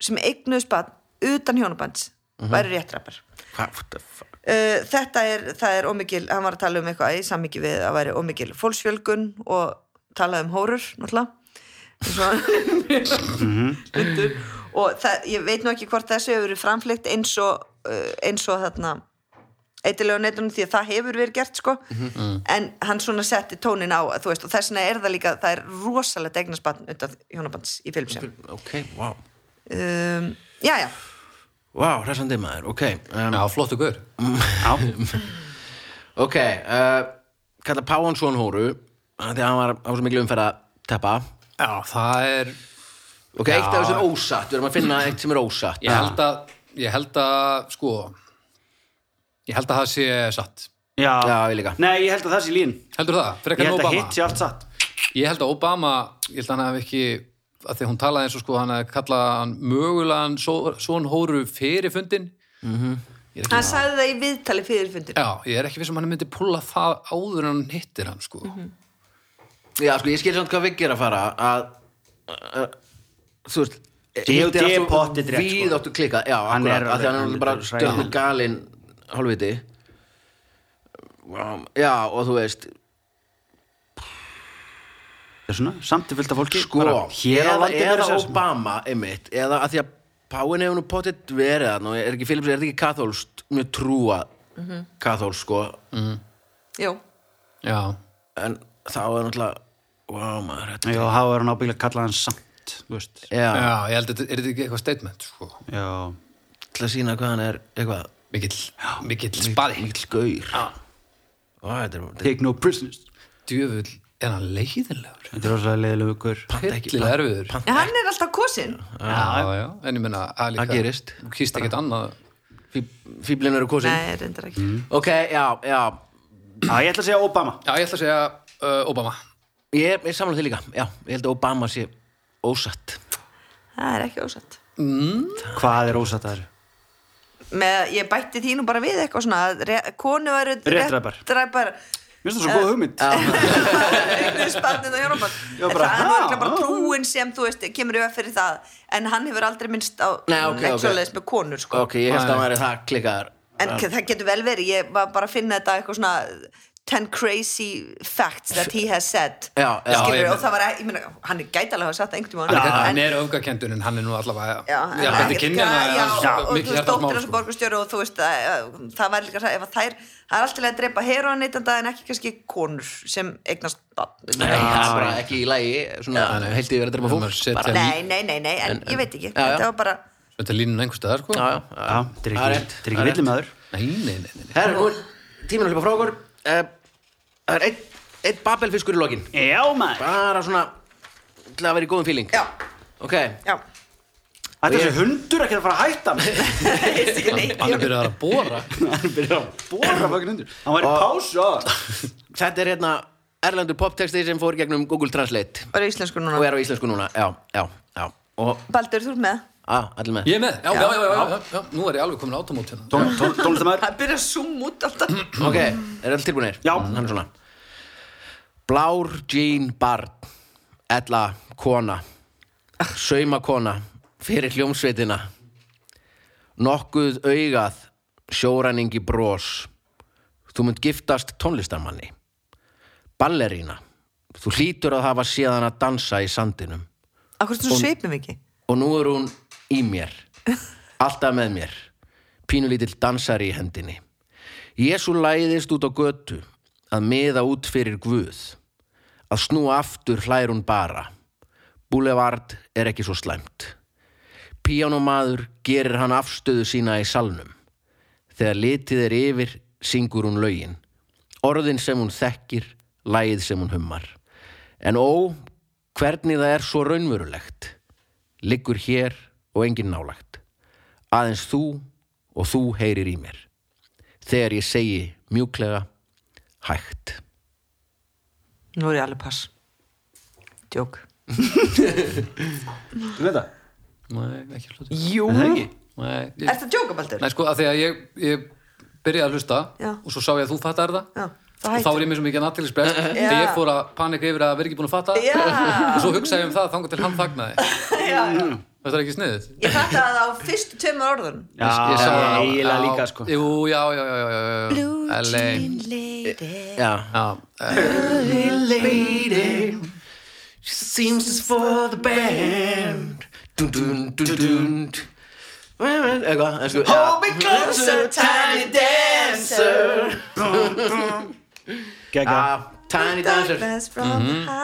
sem eignuðu spann utan hjónabands væri réttrapar Hvað, what the fuck? uh, þetta er, það er ómikil hann var að tala um eitthvað í sammikið við að væri ómikil fólksfjölgun og talaði um hórur náttúrulega. Eins og það, ég veit nú ekki hvort þessu hefur verið framfleygt eins og uh, eins og þarna eitthvað netunum því að það hefur verið gert sko. En hann svona setti tónin á veist og þess vegna er það líka það er rosalegt eignaspann undan hjónabands í filmsjón ok, wow um, já já. Wow, hressandi maður, ok um, Já, flottu gaur Já, ok, uh, kalla Páan Són Hóru af því að hann var á svo miklu umferð að teppa. Já, það er ok, eitt af þessu er ósatt, við erum að finna eitt sem er ósatt. Ég held að, ég held að, sko Ég held að það sé satt. Já. já, ég líka. Nei, ég held að það sé lín. Heldur það? Ég held að hitt sé allt satt. Ég held að Obama, ég held að hann hef ekki að því að hún talaði eins og sko hann hefði kallað hann mögulegan svon hóru fyrir fundin hann sagði það í viðtali fyrir fundir Já, ég er ekki viss um hann myndi pulla það áður en hann hittir hann sko. Já, sko, ég skil samt hvað Viggi er að fara að uh, þú veist D.O.D. hitt er allt svo pottið rétt, sko. víðáttu klika, já, Hann akkurat, er af því að hann er bara hræðilegur. galinn hálfviti. Já, og þú veist svona, samt er fullt af fólki sko, bara Hér á eða, landi eða Obama einmitt, eða að því að Páin hefur nú potið verið þarna og er ekki Philips, er þetta ekki kathólst mjög trúa Mhm. kathólst sko? Jú, Já, en þá er náttúrulega wow maður, þetta Já, þá er hann ábyggilega kallað hann samt já, já, ég held að þetta er eitthvað statement sko? Já, til að sína hvað hann er eitthvað, Mikill, mikill spaði mikill gaur. Já, Ó, þetta er, þetta take no prisoners. Djöfull, er hann leiðinlegur? Þetta er rosalega leiðilegu ykkur panta ekki Hillilega erfiður. en hann er alltaf kosin Já, já, en ég menna að líka Það gerist. Þú kýst ekkert annað. Fíblin eru kosin Nei, reyndar ekki. Ok, já, já. Já, ég ætla að segja Obama. Já, ég ætla að segja uh, Obama. Ég, ég samla því líka, já, ég held að Obama sé ósatt. Það er ekki ósatt. Hvað er ósatt að þessu? með, ég bætti því nú bara við eitthvað svona konu væru Réttdræpar. Finnst það svo góð hugmynd. [LAUGHS] Það er örugglega bara trúin sem þú veist kemur yfir fyrir það en hann hefur aldrei minnst á svoleiðis með konur sko. ok, ég held að hann væri það klikkaðar en það getur vel verið, ég var bara að finna þetta eitthvað svona 10 crazy facts that he has said. Já, já, Skilurðu, ég- og það var, ég meina, hann er gætalega að hafa sagt það einhvern Hann, tímann. Hann er öfgakendun en hann er nú allavega Já, já, þetta er kynjana já, og þú veist, hjartans dóttir mál hans sko. borgarstjóri og þú veist, að, að, það var líka ef að þær, það er alltaf að drepa heroinneitanda en ekki kannski konur sem eignast barn. Nei, það er bara ekki í lagi svona, nei. heilti yfir að drema Ef fólk. Nei, nei, nei, nei, en ég veit ekki. Þetta var bara, þetta er sko. Þetta er það ekki, rétt, þetta er það ekki villi maður nei, nei, nei, nei. Herra, nú tíminn að hlipa frá okkur. Eh, Það er einn ein babelfiskur í lokin. Já, maður. Bara svona til að vera í góðum fíling já, Ok, já. Þetta er þessi hundur ekki að fara að hætta mig [LAUGHS] hann er byrjað að bóra Hann byrjar að bóra [LAUGHS] fucking hundur. Hann var í pásu á [LAUGHS] þetta er hérna erlendur poptexti sem fór gegnum Google Translate. Bara í íslensku núna. Og er á íslensku núna. Já, já, já. Og, Baldur, þú ert með að, allir með. Ég er með, já, já, já, já, já, já. nú er ég alveg komin átomót hérna. Tón- tón- [LAUGHS] Tónlistamæður Það byrja að zoom út alltaf. Ok, er allir tilbúinir? Já. Hann er svona. Blár jean barn Ella kona Saumakona Fyrir hljómsveitina. Nokkuð augað Sjóræningi bros. Þú munt giftast tónlistarmanni. Ballerína Þú hlýtur að hafa séðan að dansa í sandinum. Akkur þú sveipum ekki? Og nú er hún í mér. Alltaf með mér. Pínulítill dansari í hendinni. Jésu læðist út á götu Að miða út fyrir Guð. Að snúa aftur hlær hún bara. Boulevard er ekki svo slæmt. Píanomaður gerir hann afstöðu sína í salnum. Þegar litið er yfir syngur hún lögin. Orðin sem hún þekkir Lægið sem hún hummar. En ó, hvernig það er svo raunverulegt. Liggur hér og engin nálagt. Aðeins þú og þú heyrir í mér. Þegar ég segi mjúklega hægt. Nú er ég alveg pass Djók Þú veit það? nei, ekki hluta Jú Er það ekki? nei, ég, Er það djóka, Baldur? nei, sko, að því að ég, ég byrjaði að hlusta Já. og svo sá ég að þú fattar það Já. þá og þá var ég með svo mikið nattilisbrest Já. þegar ég fór að panika yfir að vera ekki búin að fatta Já. og svo hugsaði ég um það þangar til hann þagnaði já, þetta er ekki sniðið? Ég fatt að það á fyrstu tveimur orðun Já, ég sá það eiginlega líka sko. Jú, já, já, já, já, já, já. LA lady. Já. Já, eh, lady. She seems just for the band. Dun dun dun dun. Eitthvað en sko, Hold me closer, tiny dancer. [LAUGHS] Gekka Já, Tiny dancer the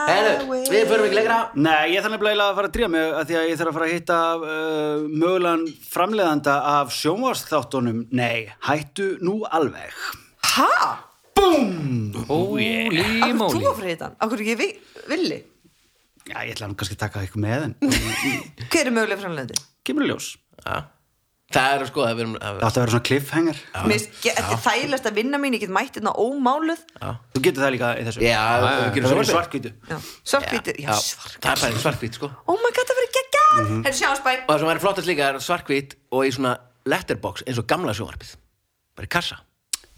Herru, við förum ekki lengra Nei, ég þarf nefnilega að fara að drífa mig að því að ég þarf að fara að hitta uh, mögulegan framleiðanda af sjónvarsþáttunum Nei, hættu nú alveg ha? holy Akkur þú moly að fyrir þetta? Akkur ekki vi- villi? Já, ég ætla nú kannski að taka eitthvað með en Hver er mögulega framleiðandi? kemur í ljós Já. Það er sko það erum Það átti að vera svona cliffhanger. Mér Þetta er þægilegast að vinna mín, ég get mætt hérna ómáluð. Þú getur það líka í þessu. Já, Það gerum verður sjónvarpið. svartkvítu Já, svartkvítur Það er bara svartkvít sko. Oh my god, það verður geggjað! Mhm. Herru, sjáum spæ Og það sem væri flottast líka er svartkvít og í svona letterbox eins og gamla sjónvarpið. Bara í kassa.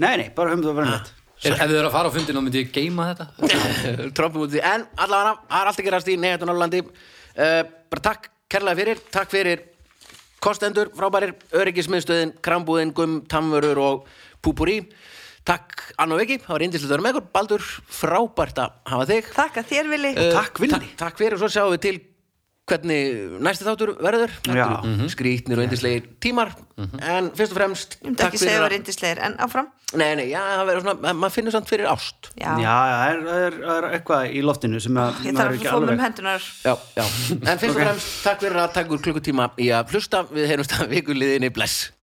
Nei, nei, bara höfum það verið nætt ef þið eru að fara á fundin þá myndi ég geima þetta. [LAUGHS] Trompum út í því En allavega, það er allt að gerast í Neihetun Norrlandi uh, Bara takk kærlega fyrir Takk fyrir kostendur, frábærir. Öryggismiðstöðin, krambúðin, gum, tamvörur og púpúrí. Takk Anna Viki, það var indislegt að vera með ykkur. Baldur, frábært að hafa þig. Þakka þér, Vili. Eh, Takk, Villi. ta- Takk fyrir. Og svo sjáum við til hvernig næsti þáttur verður. Já. skrítnir og indislegir tímar. En fyrst og fremst Ég myndi ekki segja að það er indislegir, en áfram? Nei, nei, já, það verður svona, maður finnur samt fyrir ást. Já, Já, það er, er, er eitthvað í loftinu sem að ég þarf að fóða alveg- um hendunar Já, já, en fyrst og fremst takk fyrir að taka úr klukkutíma í að hlusta. Við heyrumst að [LAUGHS] vikuliðinni bless